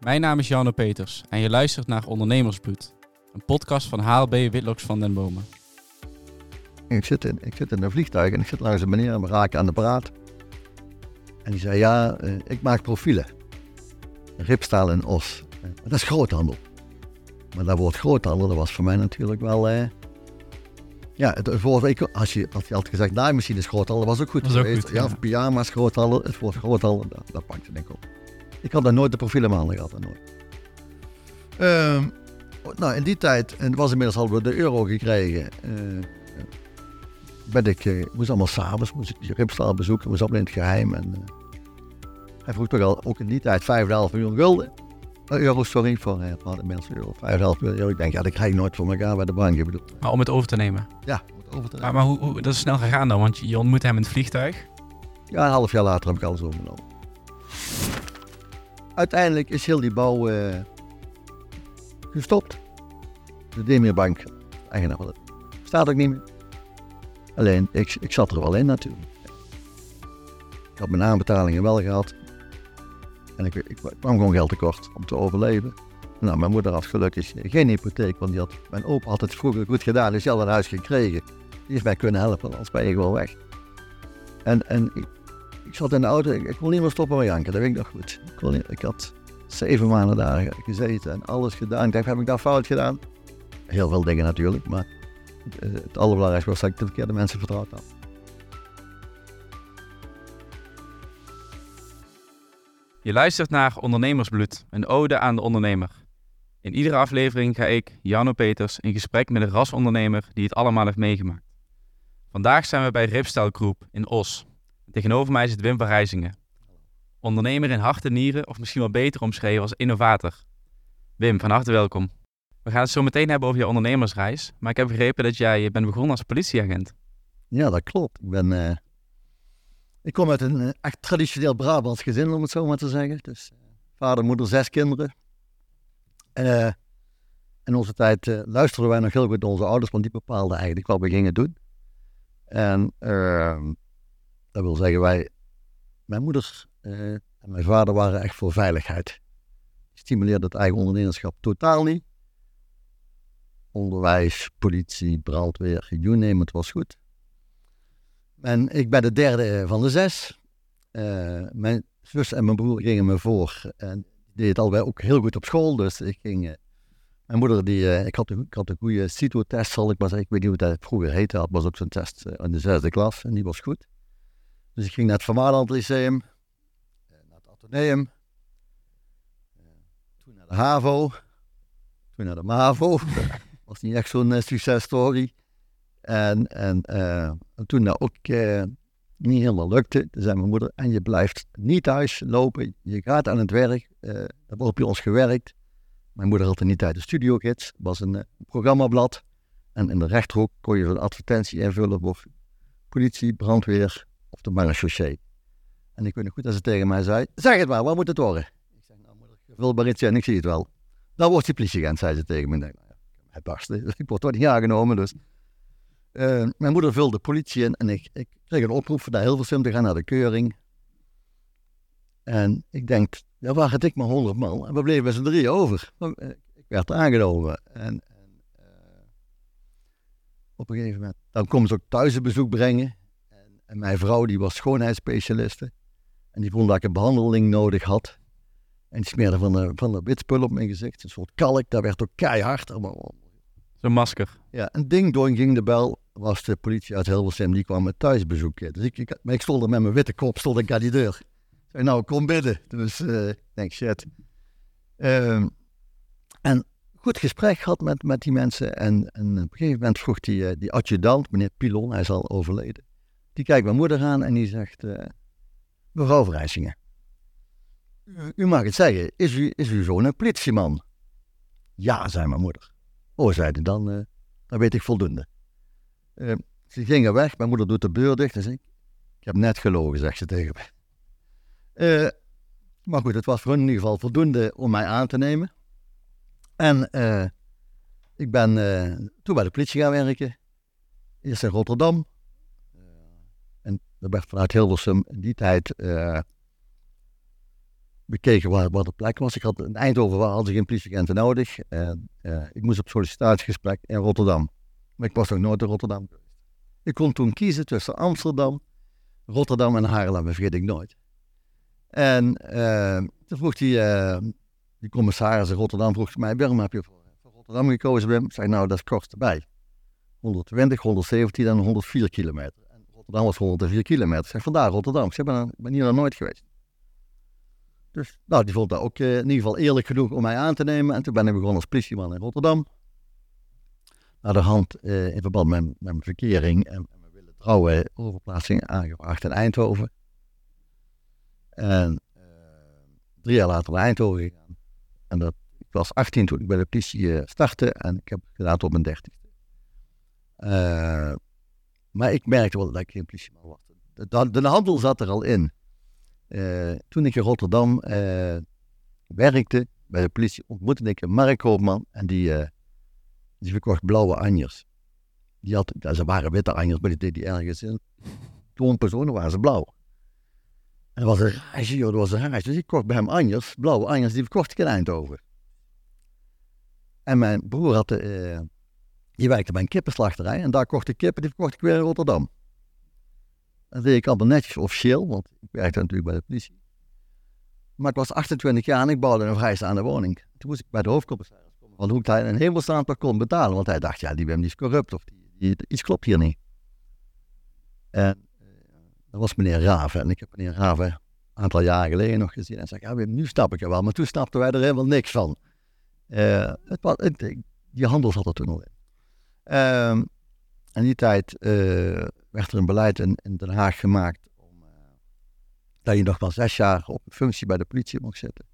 Mijn naam is Janne Peters en je luistert naar Ondernemersbloed, een podcast van HLB Witloks van den Bomen. Ik zit, in, ik zit in een vliegtuig en ik zit langs een meneer en we raken aan de praat. En die zei, ja, eh, ik maak profielen. Ripstaal en os. Dat is groothandel. Maar dat woord groothandel, dat was voor mij natuurlijk wel... Eh, ja, het woord, ik, als, je, als je had gezegd naaimachine is groothandel, dat was ook goed Dat is ook goed, ja, ja. of pyjama's groothandel, het woord groothandel, dat, dat pakte denk ik op. Ik had daar nooit de profielen gehad, dat nooit. Ehm, nou, in die tijd, en het was inmiddels hadden we de euro gekregen, eh, ben ik, eh, ik moest allemaal s'avonds, moest ik Ripstaal bezoeken, moest allemaal in het geheim. En, eh, hij vroeg toch al, ook in die tijd, 5,5 miljoen gulden. Eh, euro, sorry, voor eh, wat inmiddels euro, 5,5 miljoen euro. Ik denk, ja, dat krijg ik nooit voor elkaar bij de bank. Bedoel, Maar om het over te nemen. ja, om het over te Maar, maar hoe, hoe, dat is snel gegaan dan, want je, je ontmoet hem in het vliegtuig. Ja, een half jaar later heb ik alles overgenomen. Uiteindelijk is heel die bouw eh, gestopt. De Demirbank, eigenaar van staat ook niet meer. Alleen, ik, ik zat er wel in natuurlijk. Ik had mijn aanbetalingen wel gehad. En ik, ik kwam gewoon geld tekort om te overleven. Nou, mijn moeder had gelukkig geen hypotheek, want die had, mijn opa had het vroeger goed gedaan, dus die had een huis gekregen. Die heeft mij kunnen helpen, anders ben je gewoon weg. En, en ik, ik zat in de auto, ik, ik kon niet meer stoppen met janken, dat weet ik nog goed. Ik, niet- had zeven maanden daar gezeten en alles gedaan. Ik dacht, heb ik dat fout gedaan? Heel veel dingen natuurlijk, maar eh, het allerbelangrijkste was dat ik de verkeerde mensen vertrouwd had. Je luistert naar Ondernemersbloed, een ode aan de ondernemer. In iedere aflevering ga ik, Janno Peters, in gesprek met een rasondernemer die het allemaal heeft meegemaakt. Vandaag zijn we bij Ripstel Groep in Os. Tegenover mij zit Wim van Rijzingen. Ondernemer in hart en nieren, of misschien wel beter omschreven als innovator. Wim, van harte welkom. We gaan het zo meteen hebben over je ondernemersreis, maar ik heb begrepen dat jij bent begonnen als politieagent. Ja, dat klopt. Ik ben... eh, ik kom uit een eh, echt traditioneel Brabants gezin, om het zo maar te zeggen. Dus eh, vader, moeder, zes kinderen. Eh, in onze tijd eh, luisterden wij nog heel goed naar onze ouders, want die bepaalden eigenlijk wat we gingen doen. En ehm, dat wil zeggen, wij, mijn moeder eh, en mijn vader waren echt voor veiligheid. Die stimuleerden het eigen ondernemerschap totaal niet. Onderwijs, politie, brandweer, you name was goed. En ik ben de derde van de zes. Eh, mijn zus en mijn broer gingen me voor. En die deed het allebei ook heel goed op school. Dus ik ging... eh, mijn moeder, die, ik, had een, ik had een goede CITO-test, zal ik maar zeggen. Ik weet niet hoe dat vroeger heette. Dat was ook zo'n test in de zesde klas. En die was goed. Dus ik ging naar het Van Maarland Lyceum. eh, naar het Atheneum. eh, toen naar de HAVO. Toen naar de MAVO. was niet echt zo'n eh, successtory. En, en, en toen dat ook niet helemaal lukte, toen zei mijn moeder, en je blijft niet thuis lopen, je gaat aan het werk, eh daar wordt bij ons gewerkt. Mijn moeder had er niet uit de studiogids, was een programmablad. En in de rechterhoek kon je zo'n advertentie invullen voor politie, brandweer de marechaussee. En ik weet nog goed dat ze tegen mij zei, zeg het maar, wat moet het worden? Ik zeg, nou moeder, maar iets in, ik zie het wel. Dan wordt je politieagent, zei ze tegen me. Ik denk, nou ja, het barsten, ik word toch niet aangenomen, dus... Eh, mijn moeder vulde politie in en ik, ik kreeg een oproep voor naar Hilversum te gaan naar de keuring. En ik denk, ja, waar het ik maar honderd man. En we bleven met z'n drieën over. Eh, Ik werd aangenomen. En, en eh, op een gegeven moment, dan komen ze ook thuis een bezoek brengen. En, mijn vrouw, die was schoonheidsspecialiste. En die vond dat ik een behandeling nodig had. En die smeerde van de, van de witspul op mijn gezicht. Een soort kalk, dat werd ook keihard. Allemaal Zo'n masker. ja, en ding dong ging de bel, was de politie uit Hilversum, die kwam me thuis bezoeken. Dus ik, ik, maar ik stond er met mijn witte kop, stond ik aan die deur. Zei, nou, kom binnen. Dus eh, ik denk, shit. Ehm, en goed gesprek gehad met, met die mensen. En, en op een gegeven moment vroeg die, eh, die adjudant, meneer Pilon, hij is al overleden. Die kijkt mijn moeder aan en die zegt, eh, mevrouw Vrijsingen, u, u mag het zeggen, is, u, is uw zoon een politieman? Ja, zei mijn moeder. Oh, zei hij, dan, eh, dan weet ik voldoende. Eh, ze gingen weg, mijn moeder doet de deur dicht en zei, ik heb net gelogen, zegt ze tegen mij. Maar goed, het was voor hun in ieder geval voldoende om mij aan te nemen. En ik ben toen bij de politie gaan werken. Eerst in Rotterdam. Eh, er werd vanuit Hilversum in die tijd eh, bekeken waar, waar de plek was. Ik had in Eindhoven had ik geen politieagenten nodig. En, uh, ik moest op sollicitatiegesprek in Rotterdam. Maar ik was nog nooit in Rotterdam geweest. Ik kon toen kiezen tussen Amsterdam, Rotterdam en Haarlem, dat vergeet ik nooit. En uh, toen vroeg die, die commissaris in Rotterdam vroeg mij, waarom heb je voor, voor Rotterdam gekozen, Wim? Ik zei, nou, dat is kort erbij. 120, 117 en 104 kilometer. Rotterdam was 104 kilometer. Ik zeg, vandaar Rotterdam. Ik zeg, ben, ben hier nog nooit geweest. Dus nou, die vond dat ook uh, in ieder geval eerlijk genoeg om mij aan te nemen. En toen ben ik begonnen als politieman in Rotterdam. Naar de hand uh, in verband met, met mijn verkering en, en mijn willen trouwen overplaatsing aangevraagd in Eindhoven. En uh, drie jaar later naar Eindhoven gegaan. En dat, ik was 18 toen ik bij de politie startte en ik heb gedaan tot mijn dertigste. Maar ik merkte wel dat ik geen politieman was. De, de handel zat er al in. Uh, toen ik in Rotterdam uh, werkte bij de politie, ontmoette ik een marktkoopman en die, uh, die verkocht blauwe anjers. Die had, ze waren witte anjers, maar die deed die ergens in. Toonpersonen waren ze blauw. En dat was een reisje, joh, dat was een reisje. Dus ik kocht bij hem anjers, blauwe anjers, die verkocht ik in Eindhoven. En mijn broer had, die werkte bij een kippenslachterij en daar kocht ik kippen, die verkocht ik weer in Rotterdam. Dat deed ik allemaal netjes officieel, want ik werkte natuurlijk bij de politie. Maar ik was 28 jaar en ik bouwde een vrijstaande woning. Toen moest ik bij de hoofdcommissaris komen. Want hoe hij een hemelstaan per kon betalen. Want hij dacht, ja, die Wim is corrupt of die, die, iets klopt hier niet. En uh, dat was meneer Raven. En ik heb meneer Raven een aantal jaren geleden nog gezien. En zei, ja nu snap ik er wel. Maar toen snapten wij er helemaal niks van. Uh, het was, die handel zat er toen al in. Uh, in die tijd uh, werd er een beleid in, Den Haag gemaakt om, uh, dat je nog wel zes jaar op functie bij de politie mocht zitten.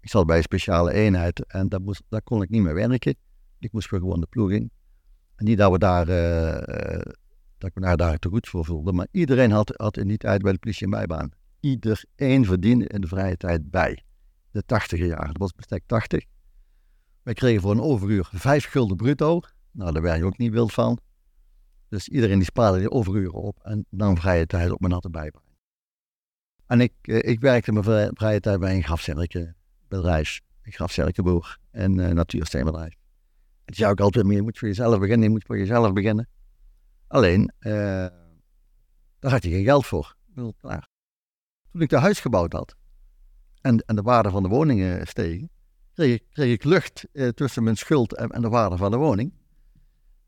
Ik zat bij een speciale eenheid en daar, moest, daar kon ik niet meer werken. Ik moest weer gewoon de ploeg in. En niet dat we daar, uh, dat ik me daar, daar te goed voor voelde, maar iedereen had, had in die tijd bij de politie een bijbaan. Iedereen verdiende in de vrije tijd bij. De tachtiger jaar, dat was bestek 80. Wij kregen voor een overuur vijf gulden bruto. Nou, daar werd je ook niet wild van. Dus iedereen die spaarde die overuren op en dan vrije tijd op mijn natte bijbaan. En ik, eh, ik werkte mijn vrije tijd bij een grafzerkenbedrijf, een grafzerkenboer en uh, natuursteenbedrijf. En zei ook altijd meer, je moet voor jezelf beginnen, je moet voor jezelf beginnen. Alleen, uh, daar had je geen geld voor. Klaar. Toen ik de huis gebouwd had en, en de waarde van de woningen stegen, kreeg ik, kreeg ik lucht tussen mijn schuld en, en de waarde van de woning.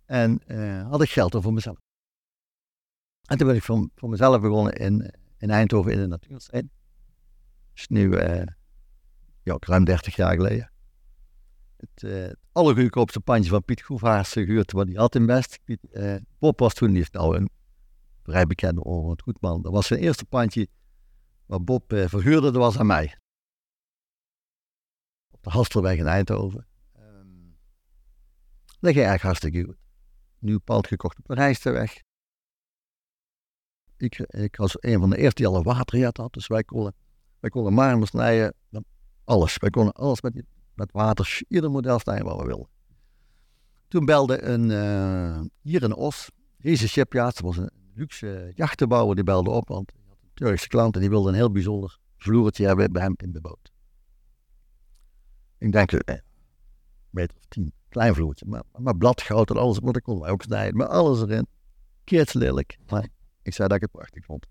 En uh, had ik geld voor mezelf. En toen ben ik voor, voor mezelf begonnen in, in Eindhoven in de natuurstrein. Dat is nu uh, ja, ruim 30 jaar geleden. Het, uh, allergoedkoopste pandje van Piet Groevaars gehuurd, wat hij had in Best. Piet, Bob was toen, die nou een vrij bekende het Goedman. Dat was zijn eerste pandje wat Bob verhuurde, dat was aan mij. Op de Hastelweg in Eindhoven. Um, dat ging eigenlijk hartstikke goed nieuw pand gekocht op de Rijsterweg. Ik, ik was een van de eerste die al een waterjet had, dus wij konden, wij konden marmer snijden, alles. Wij konden alles met, met water, ieder model snijden wat we wilden. Toen belde een, uh, hier in Os, deze shipyard, dat was een luxe jachtenbouwer, die belde op, want hij had een Turkse klant en die wilde een heel bijzonder vloertje hebben bij hem in de boot. Ik denk, eh, meter of tien. Klein vloertje, maar, maar bladgoud en alles, wat ik kon ook snijden, maar alles erin. lelijk. Maar ik zei dat ik het prachtig vond.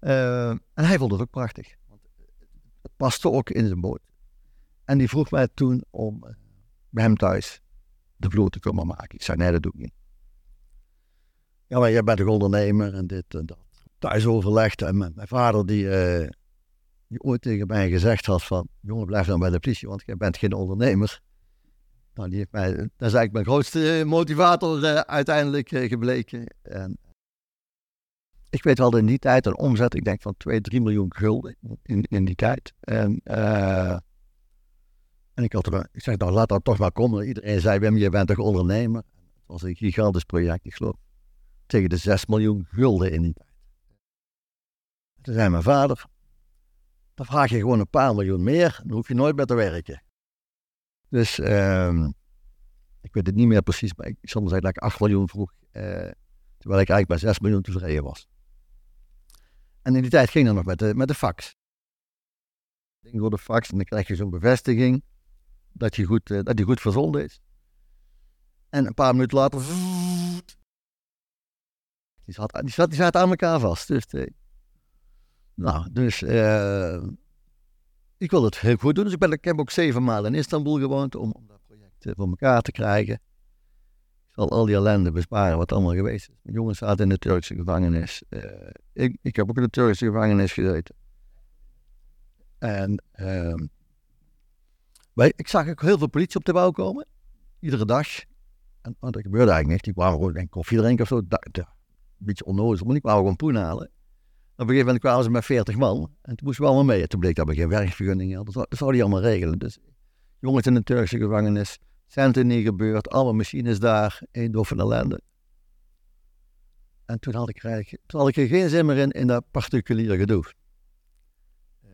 Uh, en hij vond het ook prachtig. Want het paste ook in zijn boot. En die vroeg mij toen om uh, bij hem thuis de vloer te komen maken. Ik zei, nee, dat doe ik niet. Ja, maar jij bent toch ondernemer en dit en dat. Thuis overlegd en mijn, vader die, uh, die ooit tegen mij gezegd had van... Jongen, blijf dan bij de politie, want jij bent geen ondernemer. Nou, heeft dat is eigenlijk mijn grootste eh, motivator uh, uiteindelijk uh, gebleken. En ik weet wel in die tijd een omzet, ik denk van 2, 3 miljoen gulden in, in die tijd. En, en ik, had er, ik zei, nou laat dat toch maar komen. Iedereen zei, Wim, je bent toch ondernemer? Het was een gigantisch project, ik geloof tegen de 6 miljoen gulden in die tijd. Toen zei mijn vader, dan vraag je gewoon een paar miljoen meer, dan hoef je nooit meer te werken. Dus um, ik weet het niet meer precies, maar ik maar zeggen dat ik 8 miljoen vroeg, uh, terwijl ik eigenlijk bij 6 miljoen tevreden was. En in die tijd ging dat nog met de, met de fax. ding door de fax en dan krijg je zo'n bevestiging dat je goed, eh, dat die goed verzonden is. En een paar minuten later. Die zat, die zat, die zat aan elkaar vast. Dus, eh, nou, dus eh, ik wil het heel goed doen. Dus ik, ben, ik heb ook zeven maanden in Istanbul gewoond om, om dat project eh, voor elkaar te krijgen. Ik zal al die ellende besparen wat allemaal geweest is. Mijn jongens zaten in de Turkse gevangenis. Eh, ik, ik heb ook in de Turkse gevangenis gezeten. En ehm, wij, ik zag ook heel veel politie op de bouw komen. Iedere dag. En, want dat gebeurde eigenlijk niet. Die kwamen gewoon koffie drinken of zo. Een beetje onnozel, maar die kwamen gewoon poen halen. Op een gegeven moment kwamen ze met 40 man. En toen moesten we allemaal mee. En toen bleek dat we geen werkvergunning hadden. Dat, zou- die allemaal regelen. Dus jongens in de Turkse gevangenis. Centen niet gebeurd. Alle machines daar. Eén doffe ellende. En toen had ik, toen had ik er geen zin meer in, in dat particuliere gedoe. Eh,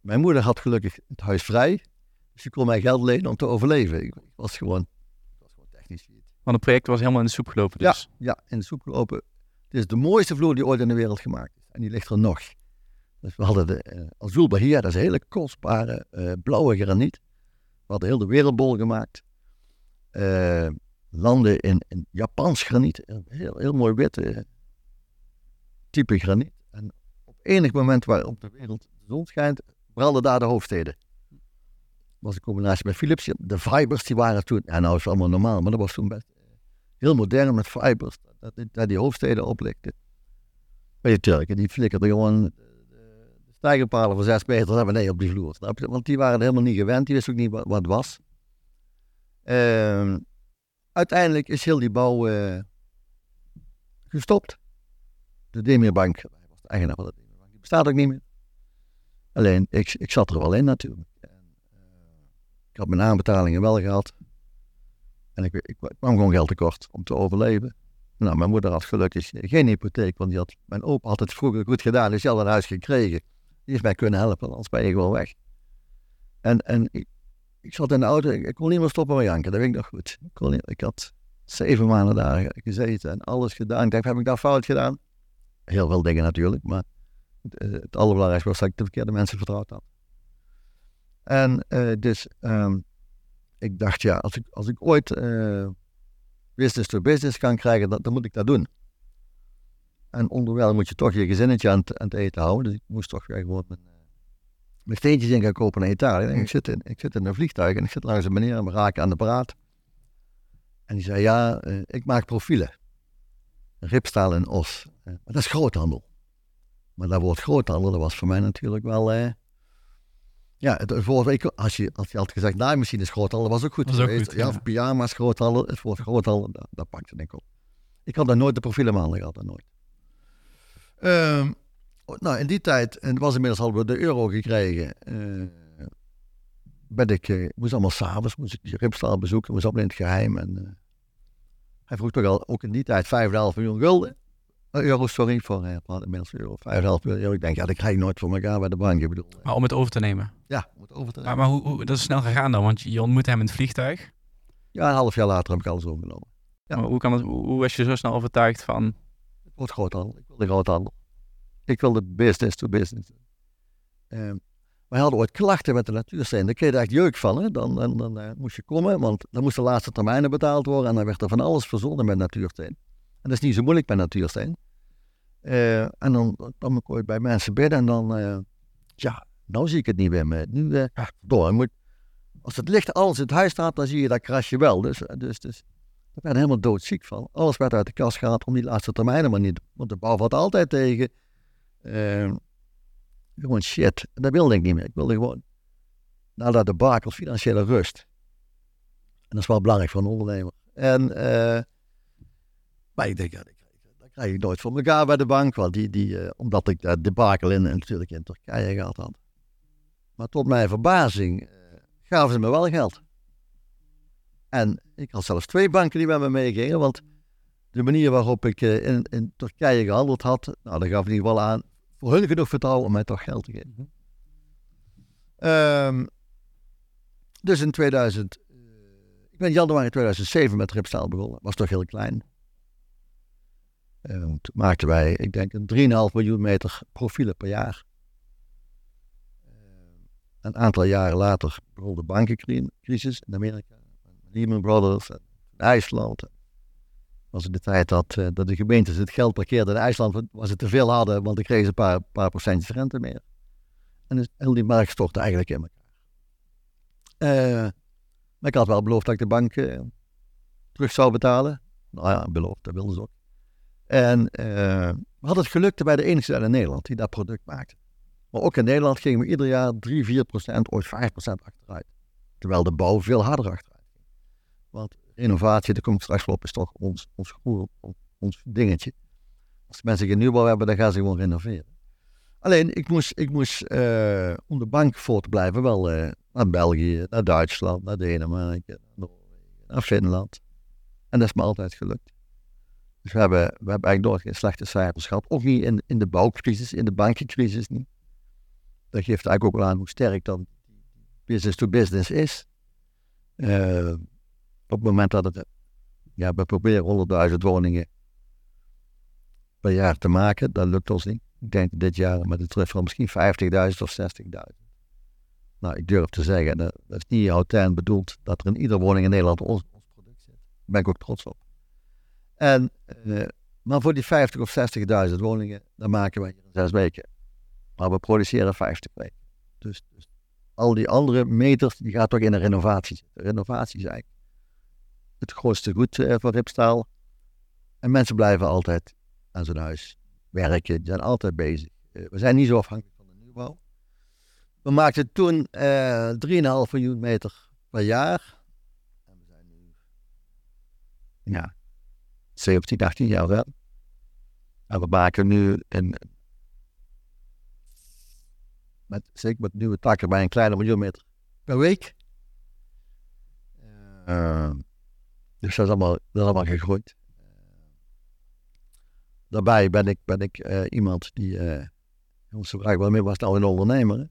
mijn moeder had gelukkig het huis vrij. Dus die kon mij geld lenen om te overleven. Ik, was gewoon, ik was gewoon technisch. Want het project was helemaal in de soep gelopen. Dus. Ja, in de soep gelopen. Het is de mooiste vloer die ooit in de wereld gemaakt. En die ligt er nog. Dus we hadden de uh, Azul Bahia, dat is een hele kostbare eh, blauwe graniet. We hadden heel de wereldbol gemaakt. Eh, landen in, Japans graniet. Heel, heel mooi witte type graniet. En op enig moment waar op de wereld de zon schijnt, brandden daar de hoofdsteden. Was een combinatie met Philips. De fibers die waren toen, nou is het allemaal normaal, maar dat was toen best heel modern met fibers, dat, dat, dat die hoofdsteden oplikten. Bij de Turken, die flikkerden gewoon de, de stijgerpalen van zes meter naar beneden op die vloer. Snap je? Want die waren helemaal niet gewend, die wisten ook niet wat, wat was. Ehm, uiteindelijk is heel die bouw eh, gestopt. De Demirbank, was de eigenaar van de Demirbank, die bestaat ook niet meer. Alleen, ik, ik zat er wel in natuurlijk. En, eh, ik had mijn aanbetalingen wel gehad. En ik, ik kwam gewoon geld tekort om te overleven. Nou, mijn moeder had gelukkig geen hypotheek, want die had, mijn opa het vroeger goed gedaan, die had een huis gekregen. Die heeft mij kunnen helpen, anders ben je gewoon weg. En, en ik, ik zat in de auto, ik, ik kon niet meer stoppen met janken, dat weet ik nog goed. Ik, kon niet, ik had zeven maanden daar gezeten en alles gedaan. Ik dacht, heb ik daar fout gedaan? Heel veel dingen natuurlijk, maar het, het allerbelangrijkste was dat ik de verkeerde mensen vertrouwd had. En uh, dus um, ik dacht, ja, als ik, als ik ooit uh, business to business kan krijgen, dan, dan, moet ik dat doen. En onderwijl moet je toch je gezinnetje aan, aan het eten houden. Dus ik moest toch weer gewoon mijn, uh, mijn steentjes in gaan kopen naar Italië. En ik, zit in, ik zit in een vliegtuig en ik zit langs een meneer en we raken aan de praat. En die zei, ja, uh, ik maak profielen. Ripstaal en os. maar dat is groothandel. Maar dat woord groothandel, dat was voor mij natuurlijk wel... eh, ja, het woord, als je, als je had gezegd naaimachine is groothandel, was ook goed Was ook geweest. goed, ja, ja. of pyjama's groothandel, het woord groothandel, dat, dat pakte ik op. Ik had daar nooit de profielen maanden gehad, dat nooit. Um, nou, in die tijd, en het was inmiddels hadden we de euro gekregen, uh, ben ik, uh, moest allemaal s'avonds, moest ik die Ripstaal bezoeken, moest allemaal in het geheim. En, uh, hij vroeg toch al, ook in die tijd, 5,5 miljoen gulden. Euro, sorry, voor uh, inmiddels euro, 5,5 miljoen euro. Ik denk, ja, dat krijg ik nooit voor elkaar bij de bank. Ik bedoel, Maar om het over te nemen. ja, om het over te Maar, maar hoe, hoe, dat is snel gegaan dan, want je, je ontmoet hem in het vliegtuig. Ja, een half jaar later heb ik alles overgenomen. Ja. Maar hoe, kan het, hoe, hoe was je zo snel overtuigd van... Het wordt groothandel. Ik wil de groothandel. Ik wil de business to business. Um, wij hadden ooit klachten met de natuursteen. Daar kreeg je echt jeuk van. Hè? Dan, dan, dan uh, moest je komen, want dan moesten de laatste termijnen betaald worden. En dan werd er van alles verzonnen met natuursteen. En dat is niet zo moeilijk bij natuursteen. Uh, en dan kwam ik ooit bij mensen binnen en dan... Uh, ja, nou zie ik het niet meer. Met. Nu, uh, ja, door. Moet, als het licht alles in het huis staat, dan zie je dat krasje wel. Dus, dus, dus daar ben ik helemaal doodziek van. Alles werd uit de kast gehaald om die laatste termijnen, maar niet. Want de bouw valt altijd tegen. Uh, gewoon shit. Dat wilde ik niet meer. Ik wilde gewoon naar dat debakel financiële rust. En dat is wel belangrijk voor een ondernemer. En, maar ik denk, dat krijg ik nooit voor elkaar bij de bank. Want die, die, uh, omdat ik dat debakel in, natuurlijk in Turkije gehad had. Maar tot mijn verbazing uh, gaven ze me wel geld. En ik had zelfs twee banken die met me meegingen, want de manier waarop ik uh, in, in, Turkije gehandeld had, nou, dat gaf in ieder geval aan voor hun genoeg vertrouwen om mij toch geld te geven. Um, dus in 2000, uh, ik ben januari 2007 met Ripstaal begonnen, was toch heel klein. Uh, toen maakten wij, ik denk, een 3,5 miljoen meter profielen per jaar. een aantal jaren later begon de bankencrisis in Amerika. Lehman Brothers, in IJsland. Was het de tijd dat, uh, dat de gemeentes het geld parkeerden in IJsland, was het te veel hadden, want dan kregen een paar, paar procentjes rente meer. En dus heel die markt stortte eigenlijk in elkaar. Uh, maar ik had wel beloofd dat ik de bank terug zou betalen. Nou ja, beloofd, dat wilden ze ook. En we hadden het geluk bij de enige in Nederland die dat product maakte. Maar ook in Nederland gingen we ieder jaar 3, 4 procent, ooit 5 procent achteruit. Terwijl de bouw veel harder achteruit ging. Want renovatie, daar kom ik straks op, is toch ons, ons, ons, dingetje. Als mensen geen nieuwbouw hebben, dan gaan ze gewoon renoveren. Alleen, ik moest, ik moest uh, om de bank voor te blijven wel uh, naar België, naar Duitsland, naar Denemarken, naar Finland. En dat is me altijd gelukt. Dus we hebben, eigenlijk nooit geen slechte cijfers gehad. Ook niet in, in de bouwcrisis, in de bankencrisis niet. Dat geeft eigenlijk ook wel aan hoe sterk dan business to business is. Uh, op het moment dat ja, we proberen 100.000 woningen per jaar te maken, dat lukt ons niet. Ik denk dit jaar met terug van misschien 50.000 of 60.000. Nou, ik durf te zeggen, dat, is niet houten bedoeld dat er in iedere woning in Nederland ons, ons product zit. Daar ben ik ook trots op. En, uh, maar voor die 50 of 60.000 woningen, dan maken we in zes weken. Maar we produceren 50 weken. Dus, dus, al die andere meters, die gaat toch in de renovatie zitten. Renovatie is eigenlijk het grootste goed uh, voor Ripstaal. En mensen blijven altijd aan zo'n huis werken. Die zijn altijd bezig. Uh, we zijn niet zo afhankelijk van de nieuwbouw. We maakten toen uh, 3,5 miljoen meter per jaar. En we zijn nu ja, 17, 18 jaar verder. En we maken nu een, met, zeker met nieuwe takken bij een kleine miljoen meter per week. Uh, dus dat is allemaal, dat allemaal gegroeid. Daarbij ben ik, ben ik uh, iemand die, uh, onze vraag waarmee was nou een ondernemer.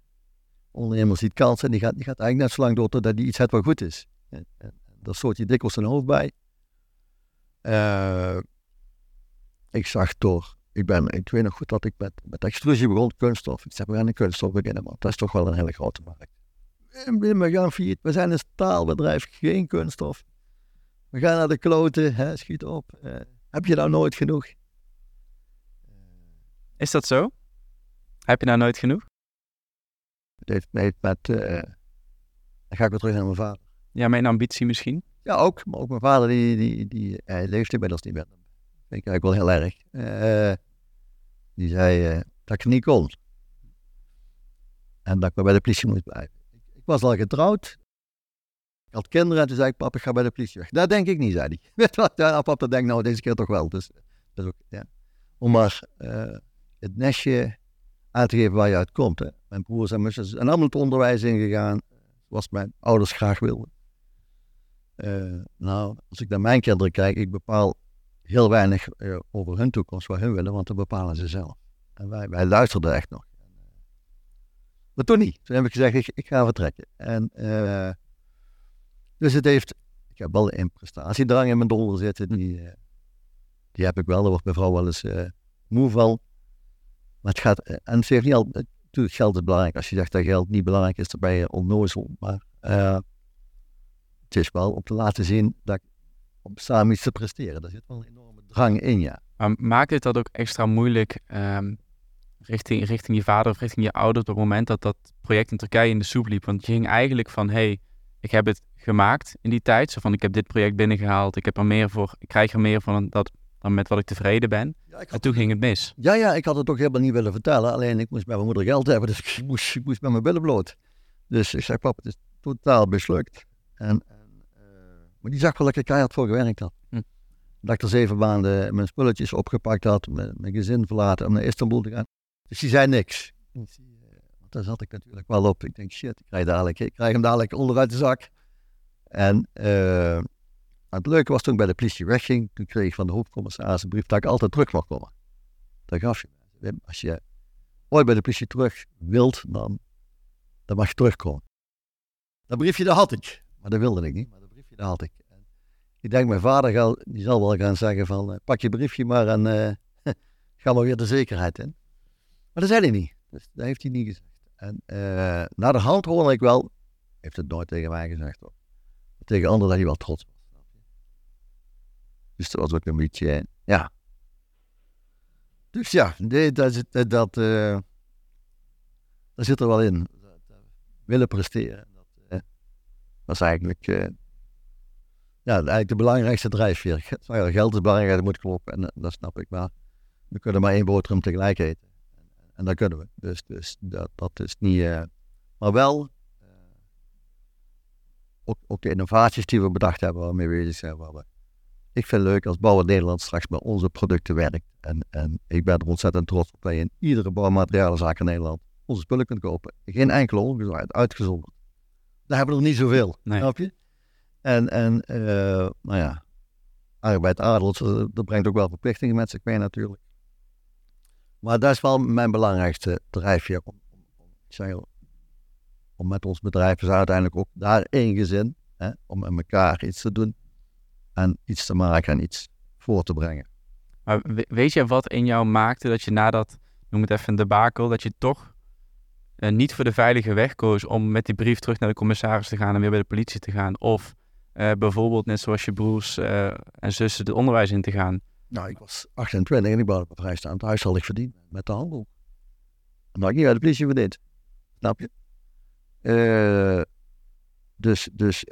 Ondernemer ziet kansen en die gaat, die gaat eigenlijk net zo lang door totdat hij iets heeft wat goed is. En, en, daar stoot je dikwijls zijn hoofd bij. Uh, ik zag door, ik, ben, ik weet nog goed dat ik met, met extrusie begon, kunststof. Ik zeg, we gaan een kunststof beginnen, maar dat is toch wel een hele grote markt. En we gaan failliet, we zijn een staalbedrijf, geen kunststof. We gaan naar de kloten, hè, schiet op. Uh, heb je nou nooit genoeg? Is dat zo? Heb je nou nooit genoeg? Heeft met, uh, dan ga ik weer terug naar mijn vader. Ja, mijn ambitie misschien? Ja, ook. Maar ook mijn vader, die, die, die hij leeft inmiddels niet meer. Dat vind ik eigenlijk wel heel erg. Uh, die zei uh, dat ik niet kon. En dat ik maar bij de politie moest blijven. Ik, was al getrouwd. Ik had kinderen en toen zei ik, papa, ik ga bij de politie weg. Dat denk ik niet, zei hij. Weet wat? Ja, papa denkt nou deze keer toch wel. Dus, ook, ja. Om maar uh, het nestje aan te geven waar je uit komt. Mijn broers en zijn allemaal het onderwijs ingegaan, zoals mijn ouders graag wilden. Uh, nou, als ik naar mijn kinderen kijk, ik bepaal heel weinig uh, over hun toekomst, wat hun willen, want dat bepalen ze zelf. En wij, wij luisterden echt nog. Maar toen niet. Toen heb ik gezegd, ik, ga vertrekken. En, dus het heeft, ik heb wel een prestatiedrang in mijn donder zitten, die, die heb ik wel, daar wordt mijn vrouw wel eens moe van. Maar het gaat, en ze heeft niet al, natuurlijk geld is belangrijk. Als je zegt dat geld niet belangrijk is, dan ben je onnozel. Maar het is wel om te laten zien dat om samen iets te presteren. Daar zit wel een enorme drang in, ja. Maar maakt het dat ook extra moeilijk um, richting, richting je vader of richting je ouders op het moment dat dat project in Turkije in de soep liep? Want je ging eigenlijk van, hey, ik heb het gemaakt in die tijd. Zo van, ik heb dit project binnengehaald, ik heb er meer voor, ik krijg er meer van dat, dan met wat ik tevreden ben. Ja, en toen ging het mis. Ja, ja, ik had het ook helemaal niet willen vertellen. Alleen ik moest bij mijn moeder geld hebben, dus ik moest, ik moest met mijn billen bloot. Dus ik zei, papa, het is totaal mislukt. En, maar die zag wel dat ik keihard voor gewerkt had. Hm. Dat ik er zeven maanden mijn spulletjes opgepakt had, mijn, mijn gezin verlaten om naar Istanbul te gaan. Dus die zei niks. Want daar zat ik natuurlijk wel op. Ik denk, shit, ik krijg, dadelijk, ik krijg hem dadelijk onderuit de zak. En uh, het leuke was toen ik bij de politie wegging, toen kreeg ik van de hoofdcommissaris een brief dat ik altijd terug mag komen. Dat gaf je. Als je ooit bij de politie terug wilt, dan, dan mag je terugkomen. Dat briefje dat had ik, maar dat wilde ik niet, dat ik. Ik denk, mijn vader zal, die zal wel gaan zeggen van, uh, pak je briefje maar en uh, ga maar weer de zekerheid in. Maar dat zei hij niet, dus dat heeft hij niet gezegd. En uh, naar de hand hoorde ik wel, heeft het nooit tegen mij gezegd hoor. Tegen anderen dat hij wel trots was. Dus dat was ook een beetje, ja. Dus ja, dat, dat, dat, zit er wel in. willen presteren. Dat, is eigenlijk, ja, eigenlijk de belangrijkste drijfveer. Geld is belangrijk, dat moet kloppen. En dat snap ik. Maar we kunnen maar één boterham tegelijk eten. En dat kunnen we. Dus, dus dat, dat is niet. Uh, maar wel. Uh, ook, ook, de innovaties die we bedacht hebben, waarmee we bezig zijn. Waar we, ik vind het leuk als Bouwer Nederland straks met onze producten werkt. En, en ik ben er ontzettend trots op dat je in iedere bouwmaterialenzaak in Nederland onze spullen kunt kopen. Geen enkele ongezonderd, uitgezonderd. Daar hebben we nog niet zoveel. Nee. Snap je? En, en uh, nou ja, arbeid adelt, dat brengt ook wel verplichtingen met zich mee natuurlijk. Maar dat is wel mijn belangrijkste drijfveer. Om, om, om met ons bedrijf is uiteindelijk ook daar één gezin. Hè, om met elkaar iets te doen. En iets te maken en iets voor te brengen. Maar weet je wat in jou maakte dat je na dat, noem het even een debakel, dat je toch eh, niet voor de veilige weg koos om met die brief terug naar de commissaris te gaan en weer bij de politie te gaan? Of uh, bijvoorbeeld net zoals je broers uh, en zussen het onderwijs in te gaan? Nou, ik was 28 en ik wou op vrijstaand huis zal ik verdienen met de handel. En ik niet bij de politie verdiend. Snap je? Uh, dus, dus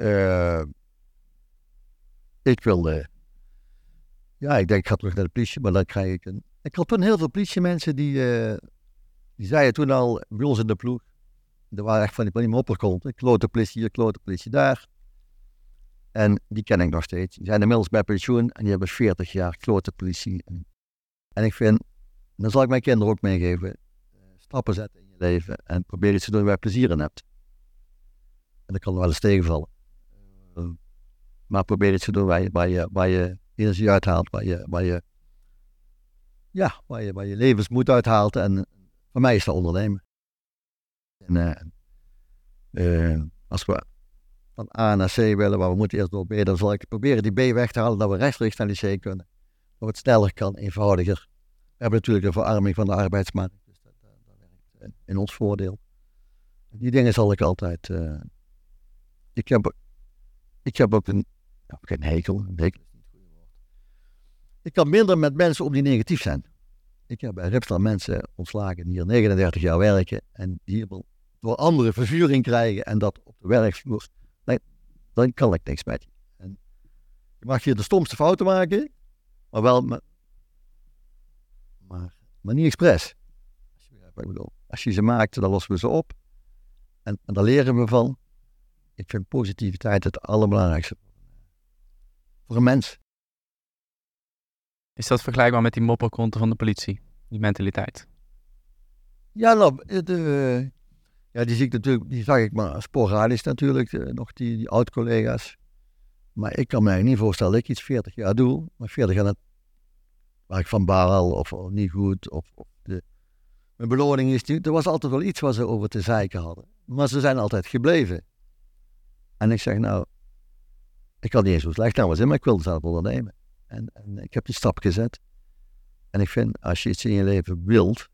ik wilde, ja, ik denk ik ga terug naar de politie, maar dan krijg ik een. Ik had toen heel veel politiemensen die, die zeiden toen al bij ons in de ploeg. Er waren echt van die, van die mopperkonten. Klote politie hier, klote politie daar. En die ken ik nog steeds. Die zijn inmiddels bij pensioen en die hebben 40 jaar klote politie. En ik vind, dan zal ik mijn kinderen ook meegeven, eh, stappen zetten in je leven en probeer iets te doen waar je plezier in hebt. En dat kan wel eens tegenvallen. Uh, maar probeer iets te doen waar je, waar je, waar je energie uithaalt, waar je, waar je, ja, waar je, waar je levensmoed uithaalt. En voor mij is dat ondernemen. En uh, als we van A naar C willen, maar we moeten eerst door B. Dan zal ik proberen die B weg te halen, dat we rechtstreeks naar die C kunnen. Dat het sneller kan, eenvoudiger. We hebben natuurlijk de verarming van de arbeidsmarkt. Dus dat, dat, werkt in ons voordeel. Die dingen zal ik altijd. Uh, ik, heb, ik heb ook een. Nou, geen hekel. Een hekel is niet het goede woord. Ik kan minder met mensen om die negatief zijn. Ik heb bij Ripstar mensen ontslagen die hier 39 jaar werken en die hier door andere vervuring krijgen en dat op de werkvloer dan kan ik niks met je. En je mag hier de stomste fouten maken, maar wel met, maar, maar niet expres. Als je, ik bedoel, als je ze maakt, dan lossen we ze op. En, en daar leren we van. Ik vind positiviteit het allerbelangrijkste voor een mens. Is dat vergelijkbaar met die mopperkonten van de politie? Die mentaliteit? Ja, nou, de, ja, die zie ik natuurlijk, die zag ik maar sporadisch natuurlijk, eh, nog die, die oud-collega's. Maar ik kan me niet voorstellen dat ik iets 40 jaar doe, maar 40 jaar waar ik van baal of, of niet goed. Of, de, mijn beloning is, er was altijd wel iets waar ze over te zeiken hadden. Maar ze zijn altijd gebleven. En ik zeg nou, ik had niet eens zo slecht nou was in, maar ik wilde zelf ondernemen. En, en ik heb die stap gezet. En ik vind, als je iets in je leven wilt,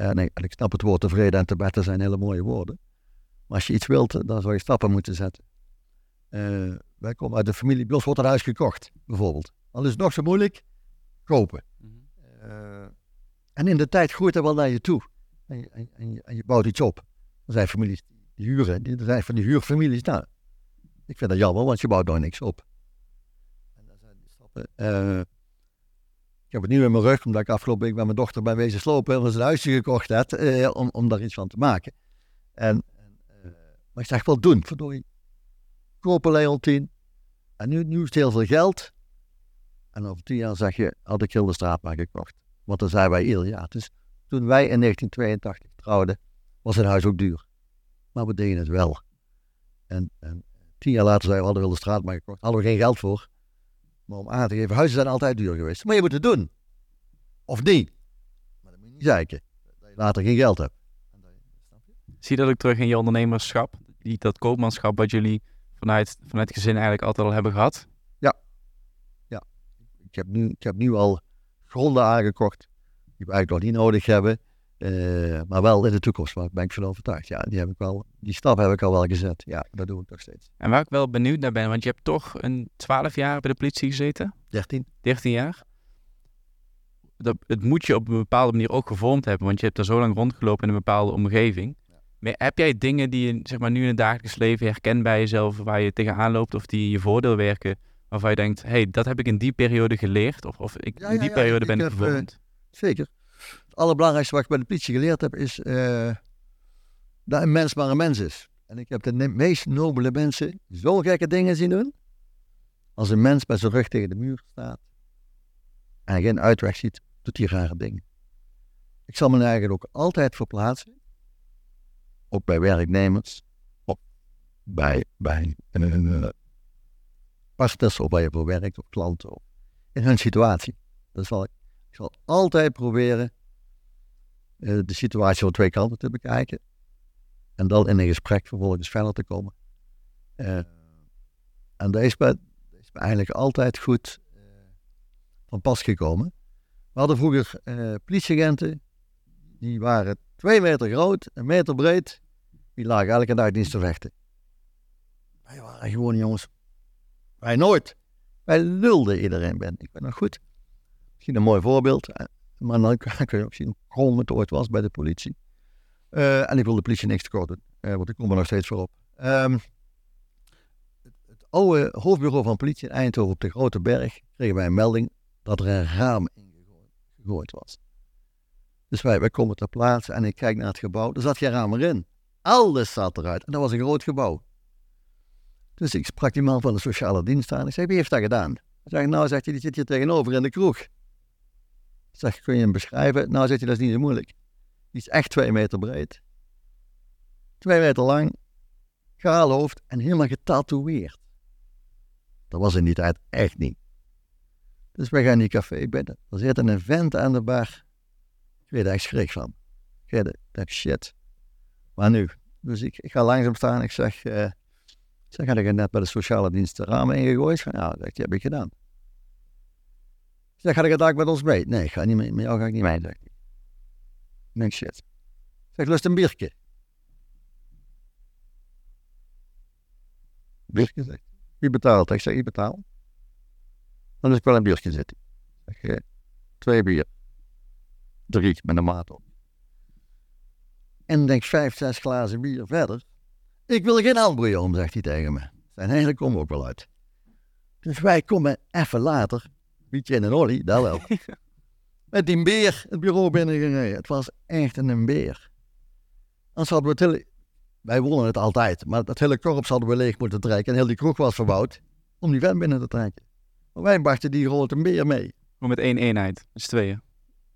en ik, en ik snap het woord tevreden en te beter zijn hele mooie woorden. Maar als je iets wilt, dan zou je stappen moeten zetten. Uh, wij komen uit de familie, bij wordt een huis gekocht, bijvoorbeeld. Dan is het nog zo moeilijk, kopen. En in de tijd groeit dat wel naar je toe. En je, en, en je, bouwt iets op. Er zijn families die huren, die, er zijn van die huurfamilies. Nou, ik vind dat jammer, want je bouwt nog niks op. En dat zijn die stappen. Ik heb het nu in mijn rug, omdat ik afgelopen week met mijn dochter ben wezen slopen en we een huisje gekocht had, eh, om, om daar iets van te maken. En, uh, maar ik zeg wel doen, verdorie. Kopen Leon 10. En nu, nu is het heel veel geld. En over tien jaar zeg je, had ik heel de straat maar gekocht. Want dan zijn wij ieder. Dus toen wij in 1982 trouwden, was het huis ook duur. Maar we deden het wel. En, en tien jaar later zijn we hadden we de straat maar gekocht. Hadden we geen geld voor. Maar om aan te geven, huizen zijn altijd duur geweest. Maar je moet het doen. Of niet. Maar dan moet je niet zeiken. Dat je later geen geld hebt. Zie je dat ook terug in je ondernemerschap? Die, dat koopmanschap wat jullie vanuit, vanuit het gezin eigenlijk altijd al hebben gehad? Ja. Ja. Ik heb nu, ik heb nu al gronden aangekocht die we eigenlijk nog niet nodig hebben. Eh, maar wel in de toekomst, daar ben ik van overtuigd. Ja, die, heb ik wel, die stap heb ik al wel gezet. Ja, dat doe ik nog steeds. En waar ik wel benieuwd naar ben, want je hebt toch een 12 jaar bij de politie gezeten? 13. 13 jaar? Dat, het moet je op een bepaalde manier ook gevormd hebben, want je hebt er zo lang rondgelopen in een bepaalde omgeving. Maar heb jij dingen die je zeg maar, nu in het dagelijks leven herkent bij jezelf, waar je tegenaan loopt of die je voordeel werken, waarvan je denkt, hé, hey, dat heb ik in die periode geleerd of, of ik, Ja, in die periode ben ik heb, eh, gevormd? Zeker. Het allerbelangrijkste wat ik bij de politie geleerd heb is eh, dat een mens maar een mens is. En ik heb de meest nobele mensen zo gekke dingen zien doen. Als een mens met zijn rug tegen de muur staat en geen uitweg ziet, doet hij rare dingen. Ik zal me eigenlijk ook altijd verplaatsen, ook bij werknemers, of bij, bij uh, partners of waar je voor werkt, of klanten, in hun situatie. Dat zal ik ik zal altijd proberen eh, de situatie van twee kanten te bekijken. En dan in een gesprek vervolgens verder te komen. Eh, en dat is, me, is eigenlijk altijd goed eh, van pas gekomen. We hadden vroeger politieagenten. Die waren twee meter groot, een meter breed. Die lagen elke dag dienst te vechten. Wij waren gewoon jongens. Wij nooit. Wij lulden iedereen ben. Ik ben nog goed. Misschien een mooi voorbeeld. eh, Maar dan kun je ook zien hoe krom het ooit was bij de politie. Uh, en ik wil de politie niks tekort doen, uh, want ik kom er nog steeds voor op. Um, het, oude hoofdbureau van politie in Eindhoven op de Grote Berg kregen wij een melding dat er een raam ingegooid was. Dus wij, komen ter plaatse en ik kijk naar het gebouw. Er zat geen raam erin. Alles zat eruit. En dat was een groot gebouw. Dus ik sprak die man van de sociale dienst aan. Ik zei, wie heeft dat gedaan? Hij nou, zegt hij, die zit hier tegenover in de kroeg. Zeg, kun je hem beschrijven? Nou, zegt hij, dat is niet zo moeilijk. Die is echt twee meter breed. Twee meter lang. Gaal hoofd en helemaal getatoeëerd. Dat was in die tijd echt niet. Dus wij gaan die café binnen. Er zit een vent aan de bar. Ik weet echt schrik van. Ik dacht, shit. Maar nu? Dus ik, ga langzaam staan. Ik zeg, ik zeg, had ik net bij de sociale dienst de ramen ingegooid? Van, ja, dat heb ik gedaan. Zeg, ga ik het met ons mee? Nee, ga niet mee, met jou ga ik niet mee. Denk, shit. Zeg, lust een biertje? Biertje, zegt Wie betaalt? Ik zeg, ik betaal. Dan is ik wel een biertje zitten. Zeg, twee bier. Drie, met een maat op. En denk vijf, zes glazen bier verder. Ik wil geen om, zegt hij tegen me. Zijn eigenlijk komen we ook wel uit. Dus wij komen even later, Pietje en een Olly, dat wel. Met die beer het bureau binnengereden. Het was echt een beer. Anders hadden we het hele... Wij wonnen het altijd, maar dat hele korps hadden we leeg moeten trekken. En heel die kroeg was verbouwd om die vent binnen te trekken. Maar wij brachten die grote beer mee. Gewoon met één eenheid, met z'n tweeën.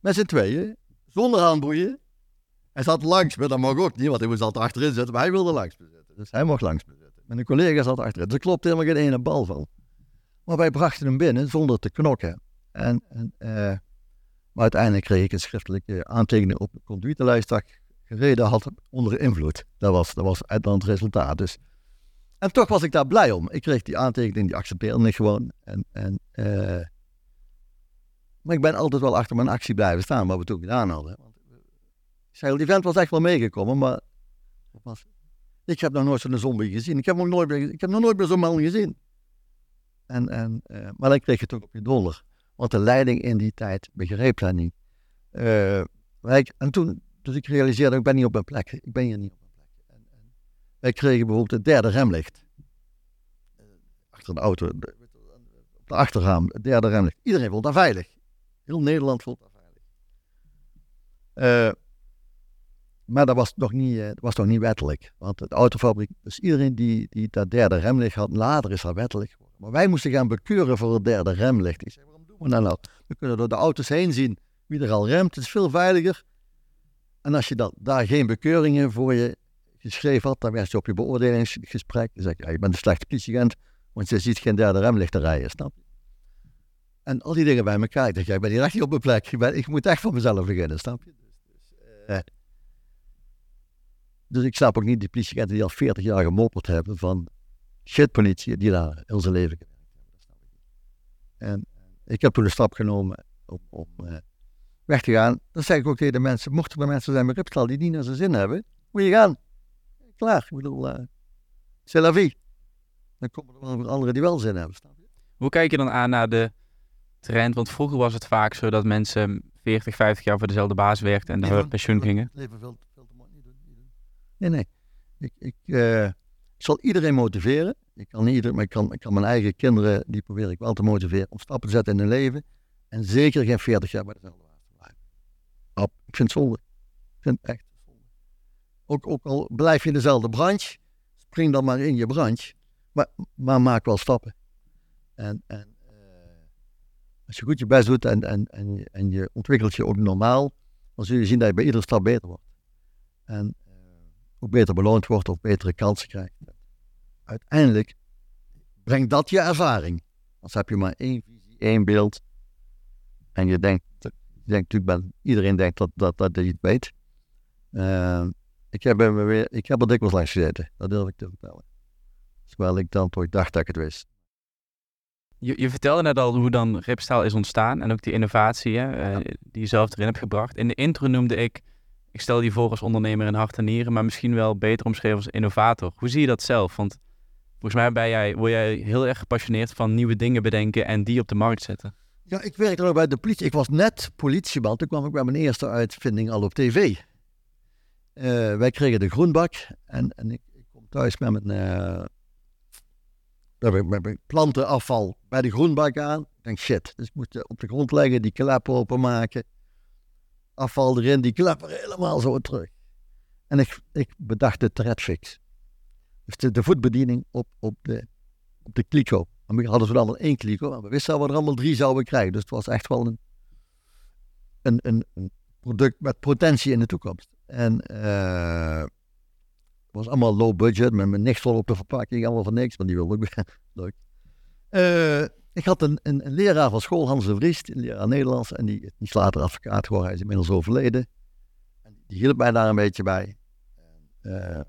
Met z'n tweeën, zonder aanboeien. Hij zat langs me, dat mag ook niet, want hij moest altijd achterin zitten. Maar hij wilde langs me zitten, dus hij mocht langs me zitten. Mijn collega zat achterin, dus er klopt helemaal geen ene bal van. Maar wij brachten hem binnen zonder te knokken. En, en uh, maar uiteindelijk kreeg ik een schriftelijke aantekening op de conduitenlijst dat ik gereden had onder invloed. Dat was, dat was het resultaat. Dus. En toch was ik daar blij om. Ik kreeg die aantekening, die accepteerde ik gewoon. En, en, uh, maar ik ben altijd wel achter mijn actie blijven staan, wat we toen gedaan hadden. Want, zei, die vent was echt wel meegekomen, maar ik heb nog nooit zo'n zombie gezien. Ik heb nog nooit, ik heb nog nooit meer zo'n man gezien. En, en, uh, maar dan kreeg je toch op je donder. Want de leiding in die tijd begreep dat niet. Uh, wij, en toen, dus ik realiseerde, ik ben niet op mijn plek. Ik ben hier niet op mijn plek. En, en wij kregen bijvoorbeeld het derde remlicht. Uh, achter de auto, de, op de achterraam, het derde remlicht. Iedereen vond dat veilig. Heel Nederland vond dat veilig. Maar dat was nog niet, was nog niet wettelijk. Want de autofabriek, dus iedereen die, die dat derde remlicht had, later is dat wettelijk geworden. Maar wij moesten gaan bekeuren voor het derde remlicht. Ik zei, waarom doen we dat nou? We kunnen door de auto's heen zien wie er al remt. Het is veel veiliger. En als je dat, daar geen bekeuringen voor je geschreven had, dan werd je op je beoordelingsgesprek. Dan zeg je, ja, je bent een slechte politieagent, want je ziet geen derde remlicht rijden, snap je? En al die dingen bij elkaar. Ik dacht, jij bent hier echt niet op mijn plek. Ik, ben, ik moet echt voor mezelf beginnen, snap je? Dus, dus, uh, dus ik snap ook niet die politieagenten die al 40 jaar gemopperd hebben van shit politie, die daar heel zijn leven gewerkt hebben. Dat snap ik. En heb toen een stap genomen om, om uh, weg te gaan. Dan zeg ik ook tegen de mensen, mochten er mensen zijn met Ripstal die niet naar zijn zin hebben, moet je gaan. Klaar, ik bedoel, uh, c'est la vie. Dan komen er wel anderen die wel zin hebben. Snap je? Hoe kijk je dan aan naar de trend? Want vroeger was het vaak zo dat mensen 40, 50 jaar voor dezelfde baas werkten en dan nee, pensioen gingen. Leven veel, veel te mooi niet doen. Nee, nee. Ik, ik, uh, ik zal iedereen motiveren. Ik kan iedereen, maar ik kan, kan mijn eigen kinderen, die probeer ik wel te motiveren om stappen te zetten in hun leven. En zeker geen 40 jaar bij dezelfde baas te blijven. Ik vind het zonde. Ik vind het echt zonde. Ook, ook al blijf je in dezelfde branche, spring dan maar in je branche. Maar, maar maak wel stappen. En, en uh, als je goed je best doet en, en, en, je, en je ontwikkelt je ook normaal, dan zul je zien dat je bij iedere stap beter wordt. En uh, hoe beter beloond wordt of betere kansen krijgt. Uiteindelijk brengt dat je ervaring. Als heb je maar één visie, één beeld. En je denkt, je denkt natuurlijk, iedereen denkt dat, dat, dat je het weet. Uh, ik, heb er weer, ik heb er dikwijls langs gezeten, dat durf ik te vertellen. Terwijl ik dan toch dacht dat ik het wist. Je, je vertelde net al hoe dan Ripstaal is ontstaan en ook die innovatie hè, uh, die je zelf erin hebt gebracht. In de intro noemde ik, ik stel die voor als ondernemer in hart en nieren, maar misschien wel beter omschreven als innovator. Hoe zie je dat zelf? Want volgens mij ben jij, word jij heel erg gepassioneerd van nieuwe dingen bedenken en die op de markt zetten. Ja, ik werkte nog bij de politie. Ik was net politieman. Toen kwam ik bij mijn eerste uitvinding al op tv. Uh, wij kregen de groenbak en, en ik, ik, kom thuis met mijn, uh, met mijn plantenafval bij de groenbak aan. Ik denk shit, dus ik moet op de grond leggen, die klep openmaken. Afval erin, die klep er helemaal zo terug. En ik, ik bedacht de threadfix. Dus de, voetbediening op, op, de, op de kliko. En we hadden ze dan één kliko. En we wisten dat we er allemaal drie zouden krijgen. Dus het was echt wel een, een, een, product met potentie in de toekomst. En uh, het was allemaal low budget, met mijn niks vol op de verpakking, allemaal van niks, maar die wilde ik leuk. Uh, ik had een, een, leraar van school, Hans de Vries, een leraar Nederlands, en die, die is later advocaat geworden, hij is inmiddels overleden. En die hielp mij daar een beetje bij. Het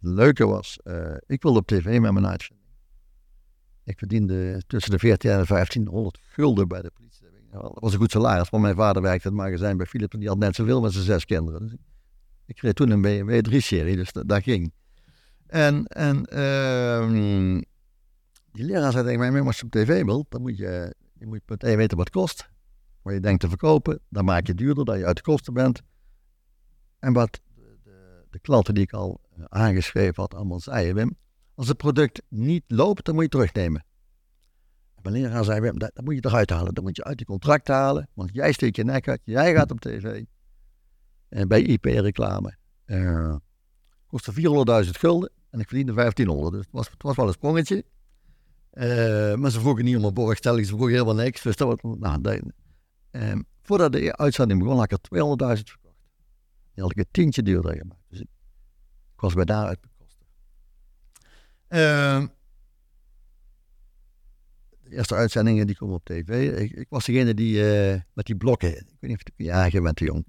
leuke was, ik wilde op tv met mijn uitzending. Ik verdiende tussen de 14 en de 1500 gulden bij de politie. Dat was een goed salaris, want mijn vader werkte in het magazijn bij Philips en die had net zoveel met zijn zes kinderen. Dus ik kreeg toen een BMW 3-serie, dus dat, ging. En, en uh, die leraar zei tegen mij, als je op tv wilt, dan moet je, je moet meteen weten wat het kost. Wat je denkt te verkopen, dan maak je het duurder, dat je uit de kosten bent. En wat de, de klanten die ik al aangeschreven had allemaal zeiden, Wim, als het product niet loopt, dan moet je terugnemen. En mijn leraar zei, Wim, dat, dat, moet je eruit halen. Dat moet je uit je contract halen, want jij steekt je nek uit, jij gaat op tv. En bij IP-reclame. Uh, kostte 400.000 gulden en ik verdiende 1500. Dus het was, het was wel een sprongetje. Uh, maar ze vroegen niet om een borgstelling, ze vroegen helemaal niks. Dus dat was, nou, dat, uh, voordat de uitzending begon, had ik er 200.000 verkocht. Die had ik een tientje duurder gemaakt. Dus ik was bij daaruit uh, de eerste uitzendingen die komen op tv. Ik, ik was degene die uh, met die blokken. Ik weet niet of je, ja, je bent te jong.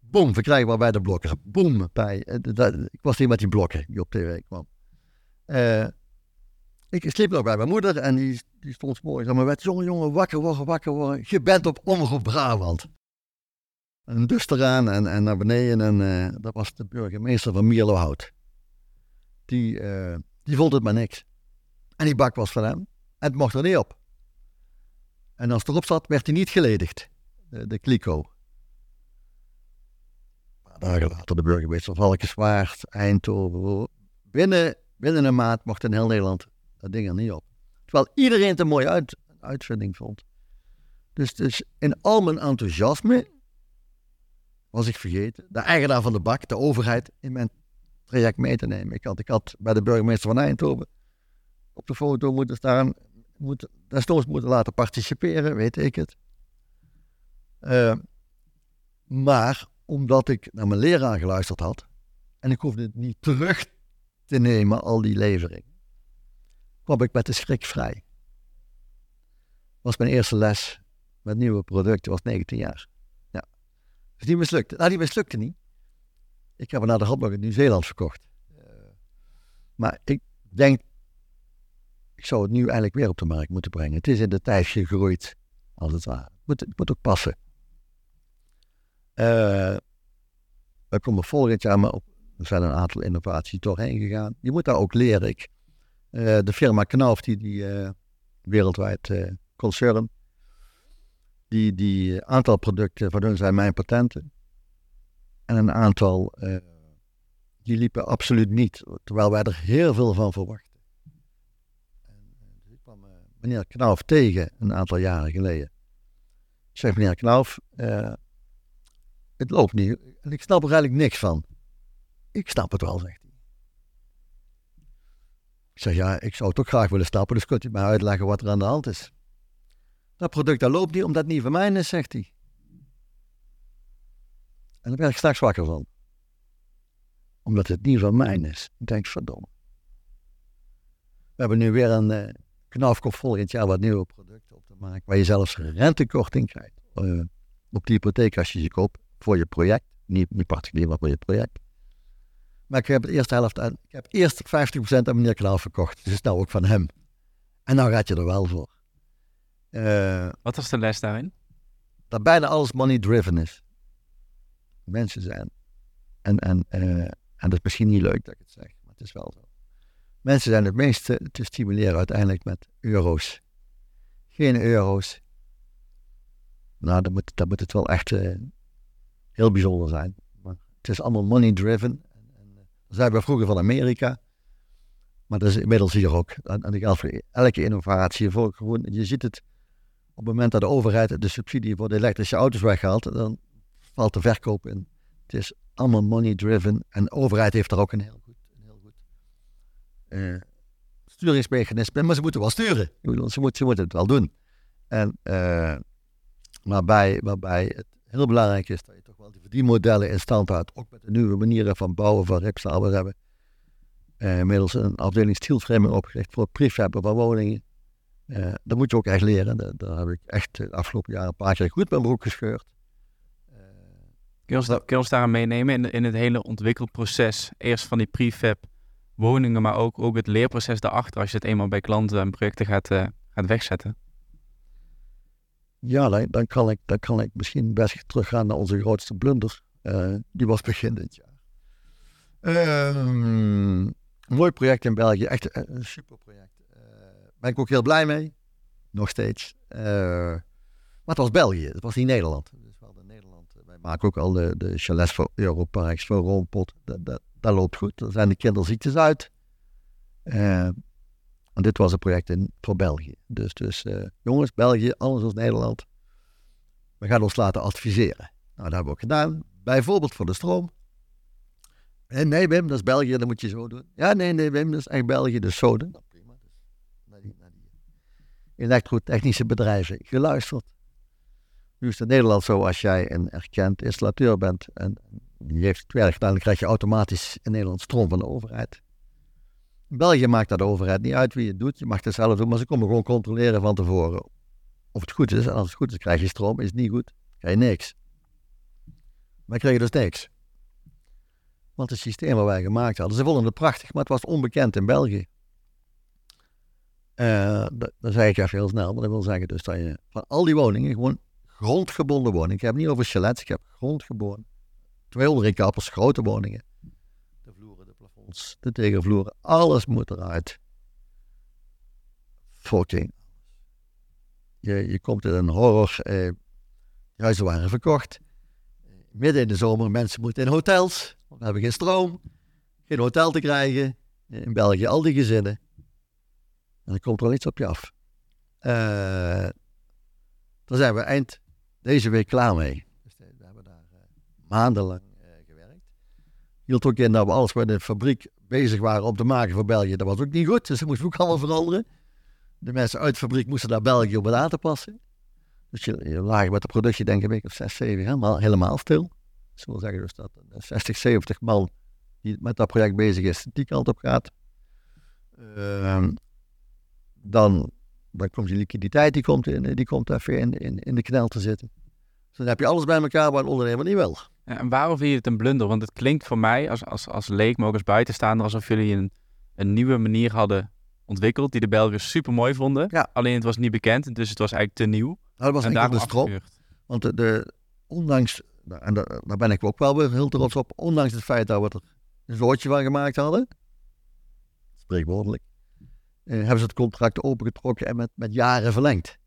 Boom, verkrijgbaar bij de blokken. Boom, bij. Dat, ik was die met die blokken die op tv kwam. Uh, ik sliep nog bij mijn moeder en die, die stond mooi. Zeg maar, werd jongen, jongen, wakker worden, wakker worden. Je bent op Omroep Brabant. En dus eraan en, en naar beneden. En dat was de burgemeester van Mierlohout. Die, die vond het maar niks. En die bak was van hem. En het mocht er niet op. En als het erop zat, werd hij niet geledigd. De, kliko. Een paar dagen later de burgemeester Valkenswaard, Eindhoven. Binnen, binnen een maand mocht in heel Nederland dat ding er niet op. Terwijl iedereen het een mooie uit, uitvinding vond. Dus, dus in al mijn enthousiasme was ik vergeten. De eigenaar van de bak, de overheid, in mijn traject mee te nemen. Ik had, ik had bij de burgemeester van Eindhoven op de foto moeten staan, moet, desnoods moeten laten participeren, weet ik het. Uh, maar omdat ik naar mijn leraar geluisterd had en ik hoefde het niet terug te nemen, al die leveringen, kwam ik met de schrik vrij. was mijn eerste les met nieuwe producten, was 19 jaar. Ja. Dus die mislukte. Nou, die mislukte niet. Ik heb er naar de hand nog in Nieuw-Zeeland verkocht. Uh, maar ik denk, ik zou het nu eigenlijk weer op de markt moeten brengen. Het is in de tijd gegroeid, als het ware. Het moet, moet ook passen Uh, we komen volgend jaar maar op. Er zijn een aantal innovaties doorheen gegaan. Je moet daar ook leren. Ik, uh, de firma Knauf, die, die wereldwijd concern, die, die aantal producten van hun zijn mijn patenten. En een aantal die liepen absoluut niet, terwijl wij er heel veel van verwachten. En, dus ik kwam meneer Knauf tegen een aantal jaren geleden. Ik zeg, meneer Knauf, het loopt niet. En ik snap er eigenlijk niks van. Ik snap het wel, zegt hij. Ik zeg, ja, ik zou het ook graag willen snappen, dus kunt u mij uitleggen wat er aan de hand is. Dat product dat loopt niet omdat het niet van mij is, zegt hij. En daar ben ik straks wakker van. Omdat het niet van mij is. Ik denk, verdomme. We hebben nu weer een uh, knafkop volgend jaar wat nieuwe producten op te maken, waar je zelfs rentekorting krijgt. Uh, op die hypotheek als je ze koopt voor je project. Niet, niet particulier, maar voor je project. Maar ik heb de eerste helft aan. Ik heb eerst 50% aan meneer Klaar verkocht. Dus nou ook van hem. En nou gaat je er wel voor. Uh, Wat was de les daarin? Dat bijna alles money driven is. Mensen zijn. En, en, uh, en dat is misschien niet leuk dat ik het zeg, maar het is wel zo. Mensen zijn het meest te, te stimuleren uiteindelijk met euro's. Geen euro's. Nou, dan moet, dan moet het wel echt uh, heel bijzonder zijn. Maar het is allemaal money driven. En, dat zijn we vroeger van Amerika. Maar dat is inmiddels hier ook. En, en dat geldt voor elke innovatie. Voor gewoon, je ziet het het moment dat de overheid de subsidie voor de elektrische auto's weghaalt, dan valt de verkoop in. Het is allemaal money driven. En de overheid heeft daar ook een heel goed, een heel goed uh, sturingsmechanisme. Maar ze moeten wel sturen. Ze moeten, ze moeten het wel doen. En, uh, waarbij, waarbij het heel belangrijk is dat je toch wel die verdienmodellen in stand houdt. Ook met de nieuwe manieren van bouwen van ripstaal. Hebben uh, inmiddels een afdeling steelframing opgericht voor het prefabben van woningen. Uh, dat moet je ook echt leren. Daar, daar, heb ik echt de afgelopen jaren een paar keer goed mijn broek gescheurd. Uh, kun, je ons, kun je ons daaraan meenemen in, in het hele ontwikkelproces? Eerst van die prefab woningen, maar ook, ook het leerproces daarachter als je het eenmaal bij klanten en projecten gaat, uh, gaat wegzetten? Ja, dan, dan, kan ik, dan kan ik misschien best teruggaan naar onze grootste blunder. Die was begin dit jaar. Uh, mooi project in België, echt een super project. Ben ik ook heel blij mee, nog steeds. Uh, maar het was België, het was niet Nederland. Dus wel de Nederland. Wij maken ook al de, de chalets voor Europarks, voor Roompot. Dat, dat, dat loopt goed. Er zijn de kinderziektes uit. En dit was een project in, voor België. Dus, dus jongens, België, alles als Nederland. We gaan ons laten adviseren. Nou, dat hebben we ook gedaan. Bijvoorbeeld voor de stroom. Nee, Wim, dat is België, dat moet je zo doen. Ja, nee, nee, Wim, dat is echt België, dus zo doen. Nou, prima. Dus naar die, naar die elektrotechnische bedrijven geluisterd. Nu is het in Nederland zo, als jij een erkend installateur bent en die heeft het werk dan krijg je automatisch in Nederland stroom van de overheid. In België maakt dat de overheid niet uit wie het doet. Je mag het zelf doen, maar ze komen gewoon controleren van tevoren of het goed is. En als het goed is, krijg je stroom. Is het niet goed, krijg je niks. Wij kregen dus niks. Want het systeem wat wij gemaakt hadden, ze vonden het prachtig, maar het was onbekend in België. Uh, dat zeg ik even heel snel, maar dat wil zeggen dus dat je van al die woningen gewoon grondgebonden woningen. Ik heb niet over chalets, ik heb grondgebonden. 200 kappers, grote woningen de tegenvloer, alles moet eruit. Fucking. Je, je komt in een horror. Eh, huizen waren verkocht. Midden in de zomer, mensen moeten in hotels. We hebben geen stroom. Geen hotel te krijgen. In België al die gezinnen. En dan komt er wel iets op je af. Uh, daar zijn we eind deze week klaar mee. Dus we hebben daar uh, maandenlang hield ook in dat we alles in de fabriek bezig waren om te maken voor België, dat was ook niet goed. Dus dat moest ook allemaal veranderen. De mensen uit de fabriek moesten naar België om het aan te passen. Dus je, je met de productie denk ik een week of 6, 7 helemaal, helemaal stil. Dat wil zeggen dus dat 60, 70 man die met dat project bezig is, die kant op gaat. Uh, dan, dan komt die liquiditeit, die komt, in, die komt even in, in, in de knel te zitten. Dus dan heb je alles bij elkaar waar een ondernemer niet wil. En waarom vind je het een blunder? Want het klinkt voor mij als, als, als leek, maar ook als buitenstaander, alsof jullie een, een nieuwe manier hadden ontwikkeld die de Belgen super mooi vonden. Ja. Alleen het was niet bekend, dus het was eigenlijk te nieuw. Nou, dat was en daarom de stroom. Want de, de, ondanks en daar, daar ben ik ook wel weer heel trots op. Ondanks het feit dat we er een zootje van gemaakt hadden. Spreekwoordelijk. Eh, hebben ze het contract opengetrokken en met, met jaren verlengd.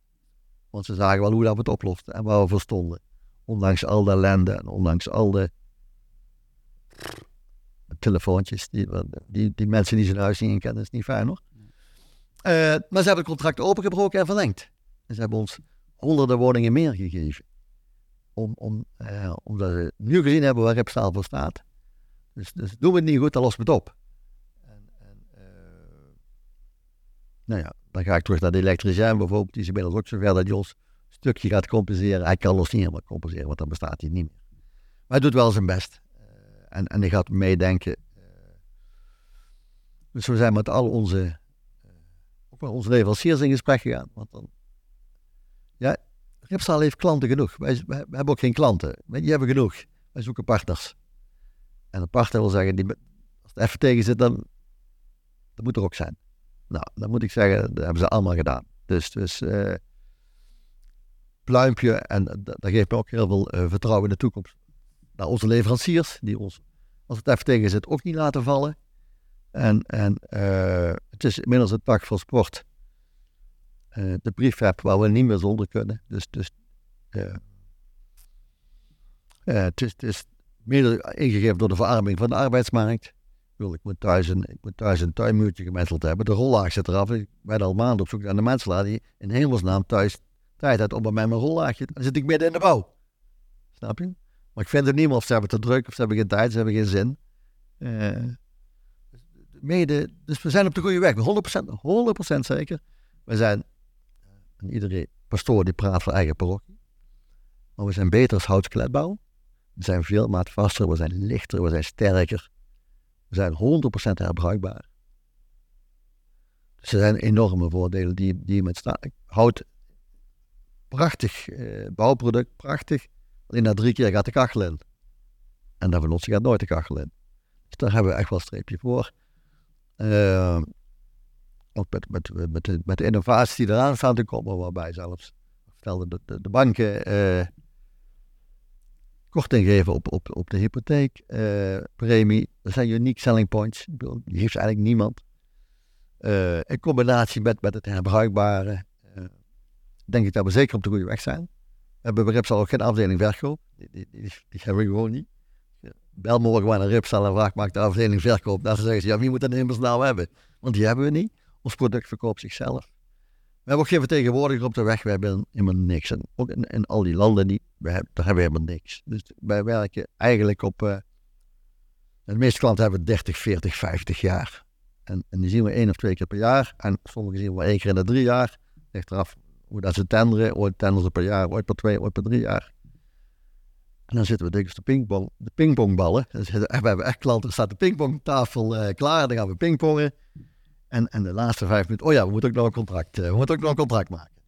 Want ze zagen wel hoe dat we het oplosten en waar we voor stonden. Ondanks al de ellende en ondanks al de telefoontjes. Die, die, die mensen die zijn huis niet in kennen, is niet fijn hoor. Eh, maar ze hebben het contract opengebroken en verlengd. En ze hebben ons honderden woningen meer gegeven. Om, om, eh, omdat ze nu gezien hebben waar Ripstaal voor staat. Dus, dus doen we het niet goed, dan lossen we het op. En, en, eh, nou ja, dan ga ik terug naar de elektricien bijvoorbeeld. Die is inmiddels ook zover dat hij ons stukje gaat compenseren. Hij kan ons niet helemaal compenseren, want dan bestaat hij niet meer. Maar hij doet wel zijn best. Uh, en, en hij gaat meedenken. Uh, dus we zijn met al onze, uh, ook met onze leveranciers in gesprek gegaan. Want dan, ja, Ripstaal heeft klanten genoeg. Wij, hebben ook geen klanten. Die hebben genoeg. Wij zoeken partners. En een partner wil zeggen, die, als het even tegen zit, dan dat moet er ook zijn. Nou, dan moet ik zeggen, dat hebben ze allemaal gedaan. Dus, dus uh, pluimpje, en dat geeft me ook heel veel uh, vertrouwen in de toekomst. Naar onze leveranciers, die ons, als het even tegen zit, ook niet laten vallen. En, en het is inmiddels een tak van sport. de briefweb waar we niet meer zonder kunnen. Dus, dus het, is, het is ingegeven door de verarming van de arbeidsmarkt. Ik moet thuis een, ik moet tuinmuurtje gemetseld hebben. De rollaag zit eraf. Ik ben al maanden op zoek naar de mensen die in hemelsnaam thuis tijd heeft om bij mij mijn rollaagje. Dan zit ik midden in de bouw. Snap je? Maar ik vind er niemand of ze hebben te druk of ze hebben geen tijd, ze hebben geen zin. Uh, mede, dus we zijn op de goede weg. 100%, 100% zeker. We zijn, en iedere pastoor die praat voor eigen parochie. Maar we zijn beter als houtskeletbouw. We zijn veel maatvaster, we zijn lichter, we zijn sterker. Zijn 100% herbruikbaar. Dus er zijn enorme voordelen die, die je met hout. Prachtig eh, bouwproduct, prachtig. Alleen na drie keer gaat de kachel in. En dan van gaat nooit de kachel in. Dus daar hebben we echt wel een streepje voor. Uh, ook met, met, met, de, met de innovaties die eraan staan te komen, waarbij zelfs, vertelde de, de, de banken. Uh, korting geven op, op, op de hypotheekpremie. Uh, dat zijn unique selling points. Die heeft eigenlijk niemand. Uh, in combinatie met, met het herbruikbare, uh, denk ik dat we zeker op de goede weg zijn. We hebben bij Ripsal ook geen afdeling verkoop. Die, die, die, die hebben we gewoon niet. Bel morgen maar naar Ripsal en vraag maakt de afdeling verkoop. Dan zeggen ze, ja wie moet dat immers nou hebben? Want die hebben we niet. Ons product verkoopt zichzelf. We hebben ook geen vertegenwoordiger op de weg. We hebben helemaal niks. En ook in, al die landen, die, hebben, daar hebben we helemaal niks. Dus wij werken eigenlijk op... Uh, de meeste klanten hebben 30, 40, 50 jaar. En, en die zien we één of twee keer per jaar. En sommigen zien we één keer in de drie jaar. Ligt eraf hoe dat ze tenderen. Ooit tenderen ze per jaar, ooit per twee, ooit per drie jaar. En dan zitten we dikwijls de, pingpong, de pingpongballen. Dus we hebben echt klanten, er staat de pingpongtafel uh, klaar. Dan gaan we pingpongen. En, en de laatste vijf minuten, oh ja, we moeten ook nog een contract, uh, we moeten ook nog een contract maken.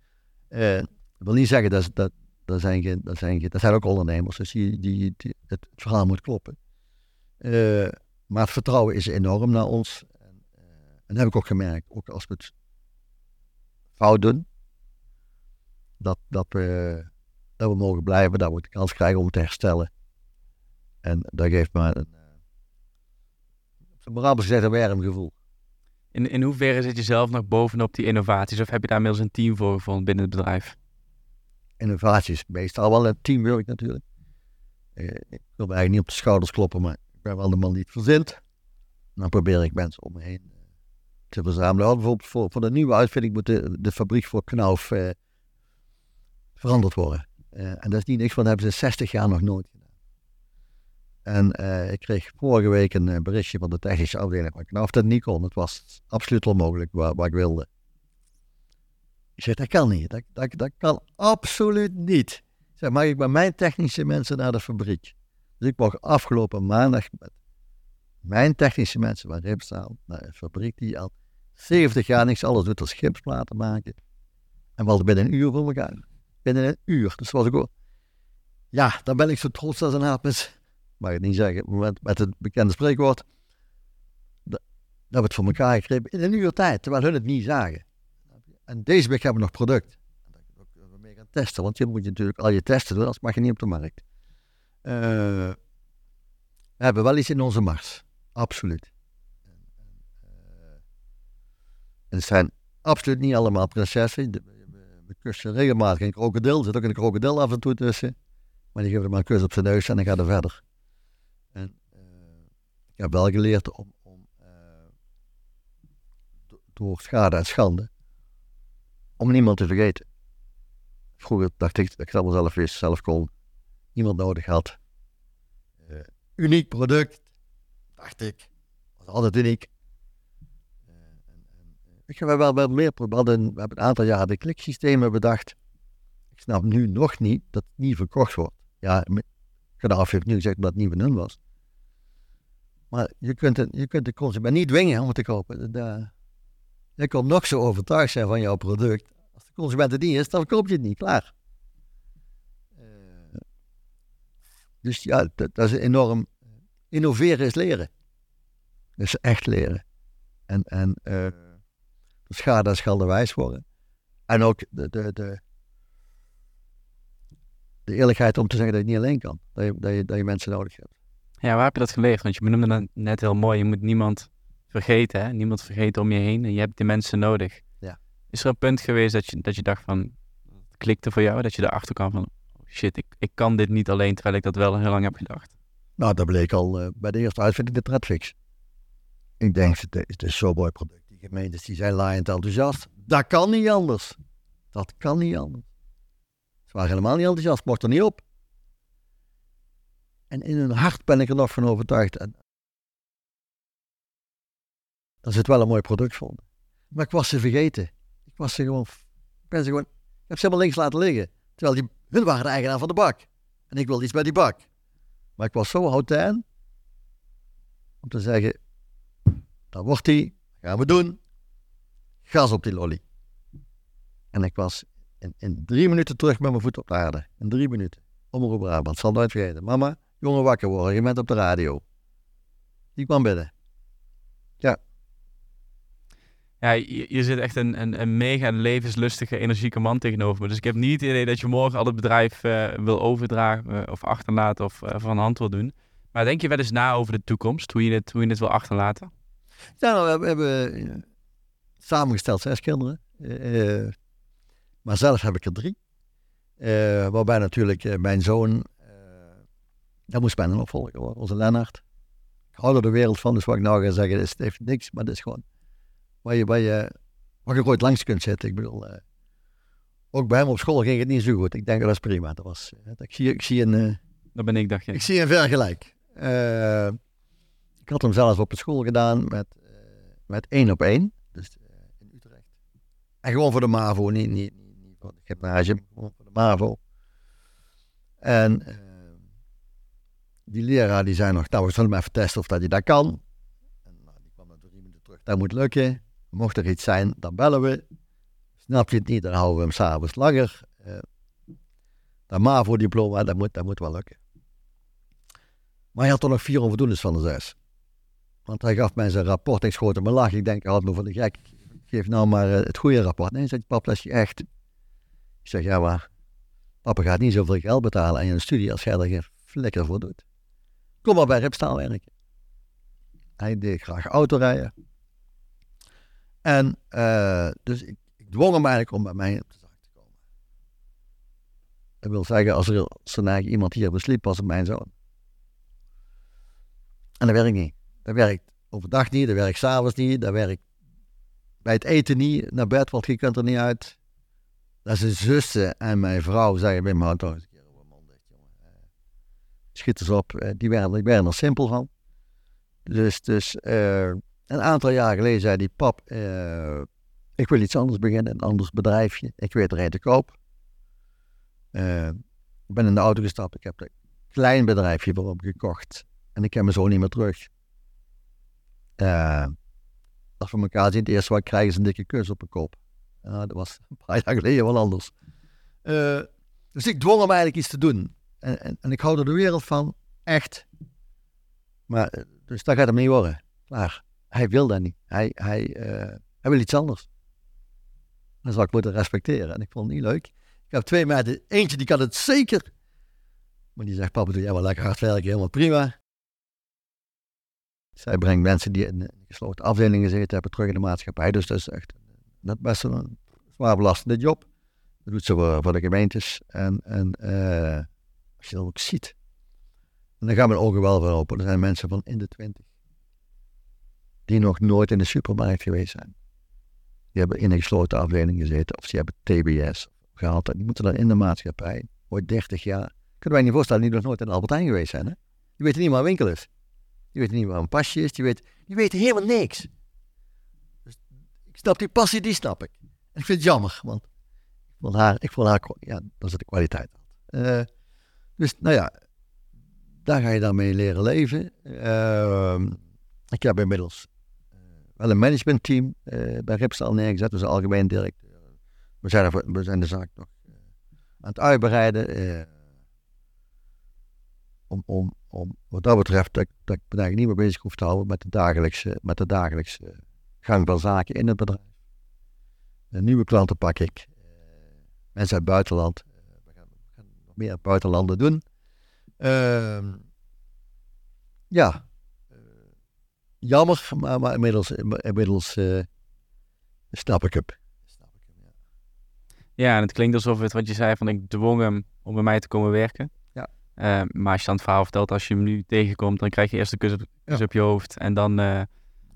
Uh, wil niet zeggen dat, dat, dat, zijn dat, zijn dat zijn ook ondernemers, dus die, die, het, verhaal moet kloppen. Uh, maar het vertrouwen is enorm naar ons. En, en dat heb ik ook gemerkt, ook als we het fout doen, dat, dat, we, dat we mogen blijven, dat we de kans krijgen om te herstellen. En dat geeft me een, een moraal gezegd een warm gevoel. In, in hoeverre zit je zelf nog bovenop die innovaties? Of heb je daar inmiddels een team voor gevonden binnen het bedrijf? Innovaties, meestal wel een teamwork natuurlijk. Eh, ik wil eigenlijk niet op de schouders kloppen, maar ik ben wel de man die het verzint. Dan probeer ik mensen om me heen uh, te verzamelen. Bijvoorbeeld voor, voor de nieuwe uitvinding moet de, de fabriek voor Knauf uh, veranderd worden. En dat is niet niks, want dat hebben ze 60 jaar nog nooit. En uh, ik kreeg vorige week een uh, berichtje van de technische afdeling van Knauf dat niet kon. Het was absoluut onmogelijk wat, ik wilde. Ik zeg, dat kan niet. Dat, dat, dat kan absoluut niet. Ik zeg, mag ik bij mijn technische mensen naar de fabriek? Dus ik mocht afgelopen maandag met mijn technische mensen naar een fabriek die al 70 jaar niks alles doet als gipsplaten maken. En we binnen een uur voor elkaar. Binnen een uur. Dus was ik ook... Ja, dan ben ik zo trots als een met mag het niet zeggen, met, met het bekende spreekwoord, dat, we het voor elkaar gekregen in een uur tijd, terwijl hun het niet zagen. En deze week hebben we nog product. Dat we mee gaan testen, want je moet je natuurlijk al je testen doen, anders mag je niet op de markt. Eh, we hebben wel iets in onze mars. Absoluut. Eh, en het zijn absoluut niet allemaal prinsessen. We, kussen regelmatig een krokodil. Er zit ook een krokodil af en toe tussen. Maar die geven er maar een kus op zijn neus en dan gaat er verder. Ik heb wel geleerd om, om eh, do- door schade en schande, om niemand te vergeten. Vroeger dacht ik dat ik het allemaal zelf wist, zelf kon. Niemand nodig had. Eh, uniek product, dacht ik. Was altijd uniek. En, eh, hebben wel meer pro- we, hebben een aantal jaren de kliksystemen bedacht. Ik snap nu nog niet dat het niet verkocht wordt. Ja, Gaddafi heeft nu gezegd dat het niet van hun was. Maar je kunt, je kunt de consument niet dwingen om het te kopen. Je kan nog zo overtuigd zijn van jouw product. Als de consument het niet is, dan koop je het niet. Klaar. Eh, dus ja, dat, is enorm. Innoveren is leren. Dus echt leren. En, en de schade en schande wijs worden. En ook de, de, de, de eerlijkheid om te zeggen dat je niet alleen kan. Dat je, dat je, dat je mensen nodig hebt. Ja, waar heb je dat geleerd? Want je benoemde dat net heel mooi. Je moet niemand vergeten, hè? Niemand vergeten om je heen. En je hebt die mensen nodig. Ja. Is er een punt geweest dat je, dat je dacht van... Het klikte voor jou? Dat je erachter kwam van... Oh shit, ik, ik kan dit niet alleen, terwijl ik dat wel heel lang heb gedacht. Nou, dat bleek al eh, bij de eerste uitvinding de Tredfix. Ik denk, het is, zo'n mooi product. Die gemeentes die zijn laaiend enthousiast. Dat kan niet anders. Dat kan niet anders. Ze waren helemaal niet enthousiast, mocht er niet op. En in hun hart ben ik er nog van overtuigd. Dat ze het wel een mooi product vonden. Maar ik was ze vergeten. Ik was ze gewoon, ik ben ze gewoon, ik heb ze helemaal links laten liggen. Terwijl die, hun waren de eigenaar van de bak. En ik wilde iets bij die bak. Maar ik was zo houtijn om te zeggen, daar wordt die, gaan we doen. Gas op die lolly. En ik was in, in drie minuten terug met mijn voet op de aarde. In drie minuten. Omroep Brabant, zal nooit vergeten. Mama, jongen wakker worden, je bent op de radio. Die kwam binnen. Ja, je, je zit echt een, een, een mega levenslustige, energieke man tegenover me. Dus ik heb niet het idee dat je morgen al het bedrijf eh, wil overdragen eh, of achterlaten of eh, van hand wil doen. Maar denk je wel eens na over de toekomst, hoe je dit, hoe je dit wil achterlaten? Ja, nou, we hebben, samengesteld zes kinderen. Maar zelf heb ik er drie. Waarbij natuurlijk mijn zoon, dat moest bijna een opvolger worden, onze Lennart. Ik hou er de wereld van, dus wat ik nou ga zeggen, is, het heeft niks, maar het is gewoon waar je, waar je, waar je ooit langs kunt zitten. Ik bedoel, eh, ook bij hem op school ging het niet zo goed. Ik denk dat is prima. Dat was, eh, ik, zie, ik, zie een, eh, Dat ben ik, dacht je. ik zie een vergelijk. Eh, ik had hem zelf op de school gedaan met, eh, met één op één. Dus eh, in Utrecht. En gewoon voor de MAVO, niet, niet, niet, niet voor het gymnasium, gewoon voor de MAVO. En eh, die leraar die zei nog, nou we zullen hem even testen of dat hij dat kan. En nou, die kwam na drie minuten terug, dat moet lukken. Mocht er iets zijn, dan bellen we. Snap je het niet, dan houden we hem s'avonds langer. Eh, dat MAVO-diploma, dat moet, dat moet wel lukken. Maar hij had toch nog vier onvoldoendes van de zes. Want hij gaf mij zijn rapport ik schoot hem een lach. Ik denk, hij had me voor de gek. Geef nou maar eh, het goede rapport. Nee, zei hij, pap, dat is echt. Ik zeg, ja maar, papa gaat niet zoveel geld betalen aan je studie als jij er geen flikker voor doet. Kom maar bij Ripstaal werken. Hij deed graag autorijden. En eh, dus ik, ik dwong hem eigenlijk om bij mij op de zaak te komen. Dat wil zeggen, als er, eigenlijk iemand hier besliep, was het mijn zoon. En dat werkt niet. Dat werkt overdag niet, dat werkt s'avonds niet, dat werkt bij het eten niet, naar bed, want je kunt er niet uit. Dat zijn zussen en mijn vrouw zeggen, houd toch eens een keer op mijn mond dicht, jongen. Eh, Schiet eens op, eh, die werden, die er simpel van. Dus, dus eh, een aantal jaar geleden zei die pap, eh, ik wil iets anders beginnen, een anders bedrijfje. Ik weet er een te koop. Eh, ik ben in de auto gestapt, ik heb een klein bedrijfje voor gekocht. En ik ken mijn zoon niet meer terug. Als we elkaar zien, het eerste wat ik krijg is een dikke kus op kop. Ja, dat was een paar jaar geleden wel anders. Dus ik dwong hem eigenlijk iets te doen. En, en, ik hou er de wereld van, echt. Maar, eh, dus dat gaat hem niet worden. Klaar. Hij wil dat niet. Hij, hij, eh, hij wil iets anders. Dat zal ik moeten respecteren. En ik vond het niet leuk. Ik heb twee meiden. Eentje die kan het zeker. Maar die zegt, papa, doe jij wel lekker hard werken, helemaal prima. Zij brengt mensen die in gesloten afdelingen zitten hebben terug in de maatschappij. Dus dat is echt dat best een zwaar belastende job. Dat doet ze voor, de gemeentes. En, en uh, als je dat ook ziet, en dan gaan mijn ogen wel voor open. Er zijn mensen van in de twintig die nog nooit in de supermarkt geweest zijn. Die hebben in een gesloten afdeling gezeten of die hebben TBS gehad. En die moeten dan in de maatschappij, ooit 30 jaar. Kunnen wij niet voorstellen die nog nooit in Albert Heijn geweest zijn. Hè? Die weten niet waar een winkel is. Die weten niet waar een pasje is. Die weten, die weten helemaal niks. Dus ik snap die passie, die snap ik. En ik vind het jammer, want ik vond haar, ik vond haar ja, dat is de kwaliteit. Uh, dus nou ja, daar ga je dan mee leren leven. Uh, ik heb inmiddels uh, wel een managementteam uh, bij Ripstal neergezet, dus de algemeen directeur. We zijn, er, we zijn de zaak nog aan het uitbreiden. om, om, om wat dat betreft, dat, dat ik me niet meer bezig hoef te houden met de dagelijkse, met de dagelijkse gang van zaken in het bedrijf. nieuwe klanten pak ik. mensen uit het buitenland. we, gaan, we gaan nog meer buitenlanden doen. Uh, ja, uh, jammer, maar, maar inmiddels, inmiddels uh, snap ik hem. ja. en het klinkt alsof het wat je zei van ik dwong hem om bij mij te komen werken. Ja. Uh, maar als je dan het verhaal vertelt, als je hem nu tegenkomt, dan krijg je eerst een kus op, kus op je hoofd en dan, dan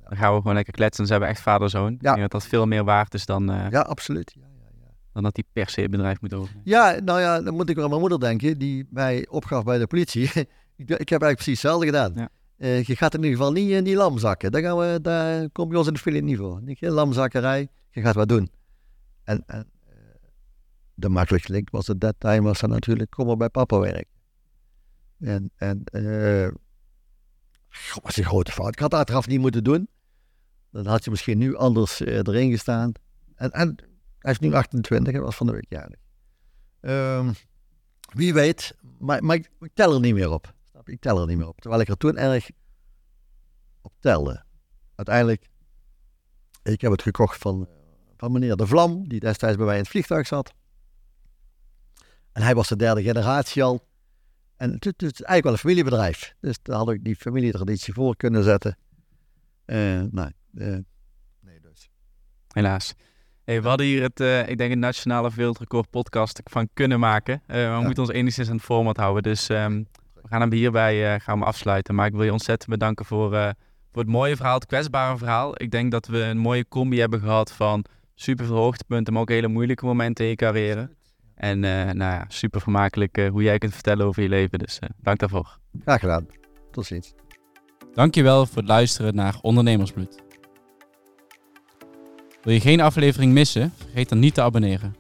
gaan we gewoon lekker kletsen. Ze hebben echt vader-zoon. Ja. Ik denk dat dat veel meer waard is dan... ja, absoluut. Ja dan dat hij per se het bedrijf moet overnemen. Ja, nou ja, dan moet ik wel aan mijn moeder denken, die mij opgaf bij de politie. ik, heb eigenlijk precies hetzelfde gedaan. Ja. Uh, je gaat in ieder geval niet in die lamzakken. Daar, gaan we, daar kom je ons in de file niet voor. Niet geen lamzakkerij, je gaat wat doen. En, en uh, de makkelijkste link was het dat time was dan natuurlijk, kom maar bij papa werken. En, en uh, was een grote fout. Ik had dat achteraf niet moeten doen. Dan had je misschien nu anders erin gestaan. En, en hij is nu 28, hij was van de week jarig. Um, wie weet, maar, ik, tel er niet meer op. Ik tel er niet meer op. Terwijl ik er toen erg op telde. Uiteindelijk, ik heb het gekocht van, van meneer De Vlam, die destijds bij mij in het vliegtuig zat. En hij was de derde generatie al. En het, het, is eigenlijk wel een familiebedrijf. Dus daar had ik die familietraditie voor kunnen zetten. Uh, nee, uh, nee, dus. Helaas. Hey, we hadden hier het, uh, ik denk, een nationale wereldrecord podcast van kunnen maken. Uh, we ja. moeten ons enigszins aan het format houden. Dus um, we gaan hem hierbij uh, gaan we afsluiten. Maar ik wil je ontzettend bedanken voor, voor het mooie verhaal, het kwetsbare verhaal. Ik denk dat we een mooie combi hebben gehad van super veel hoogtepunten, maar ook hele moeilijke momenten in je carrière. En nou ja, super vermakelijk hoe jij kunt vertellen over je leven. Dus dank daarvoor. Graag gedaan. Tot ziens. Dankjewel voor het luisteren naar Ondernemersbloed. Wil je geen aflevering missen? Vergeet dan niet te abonneren.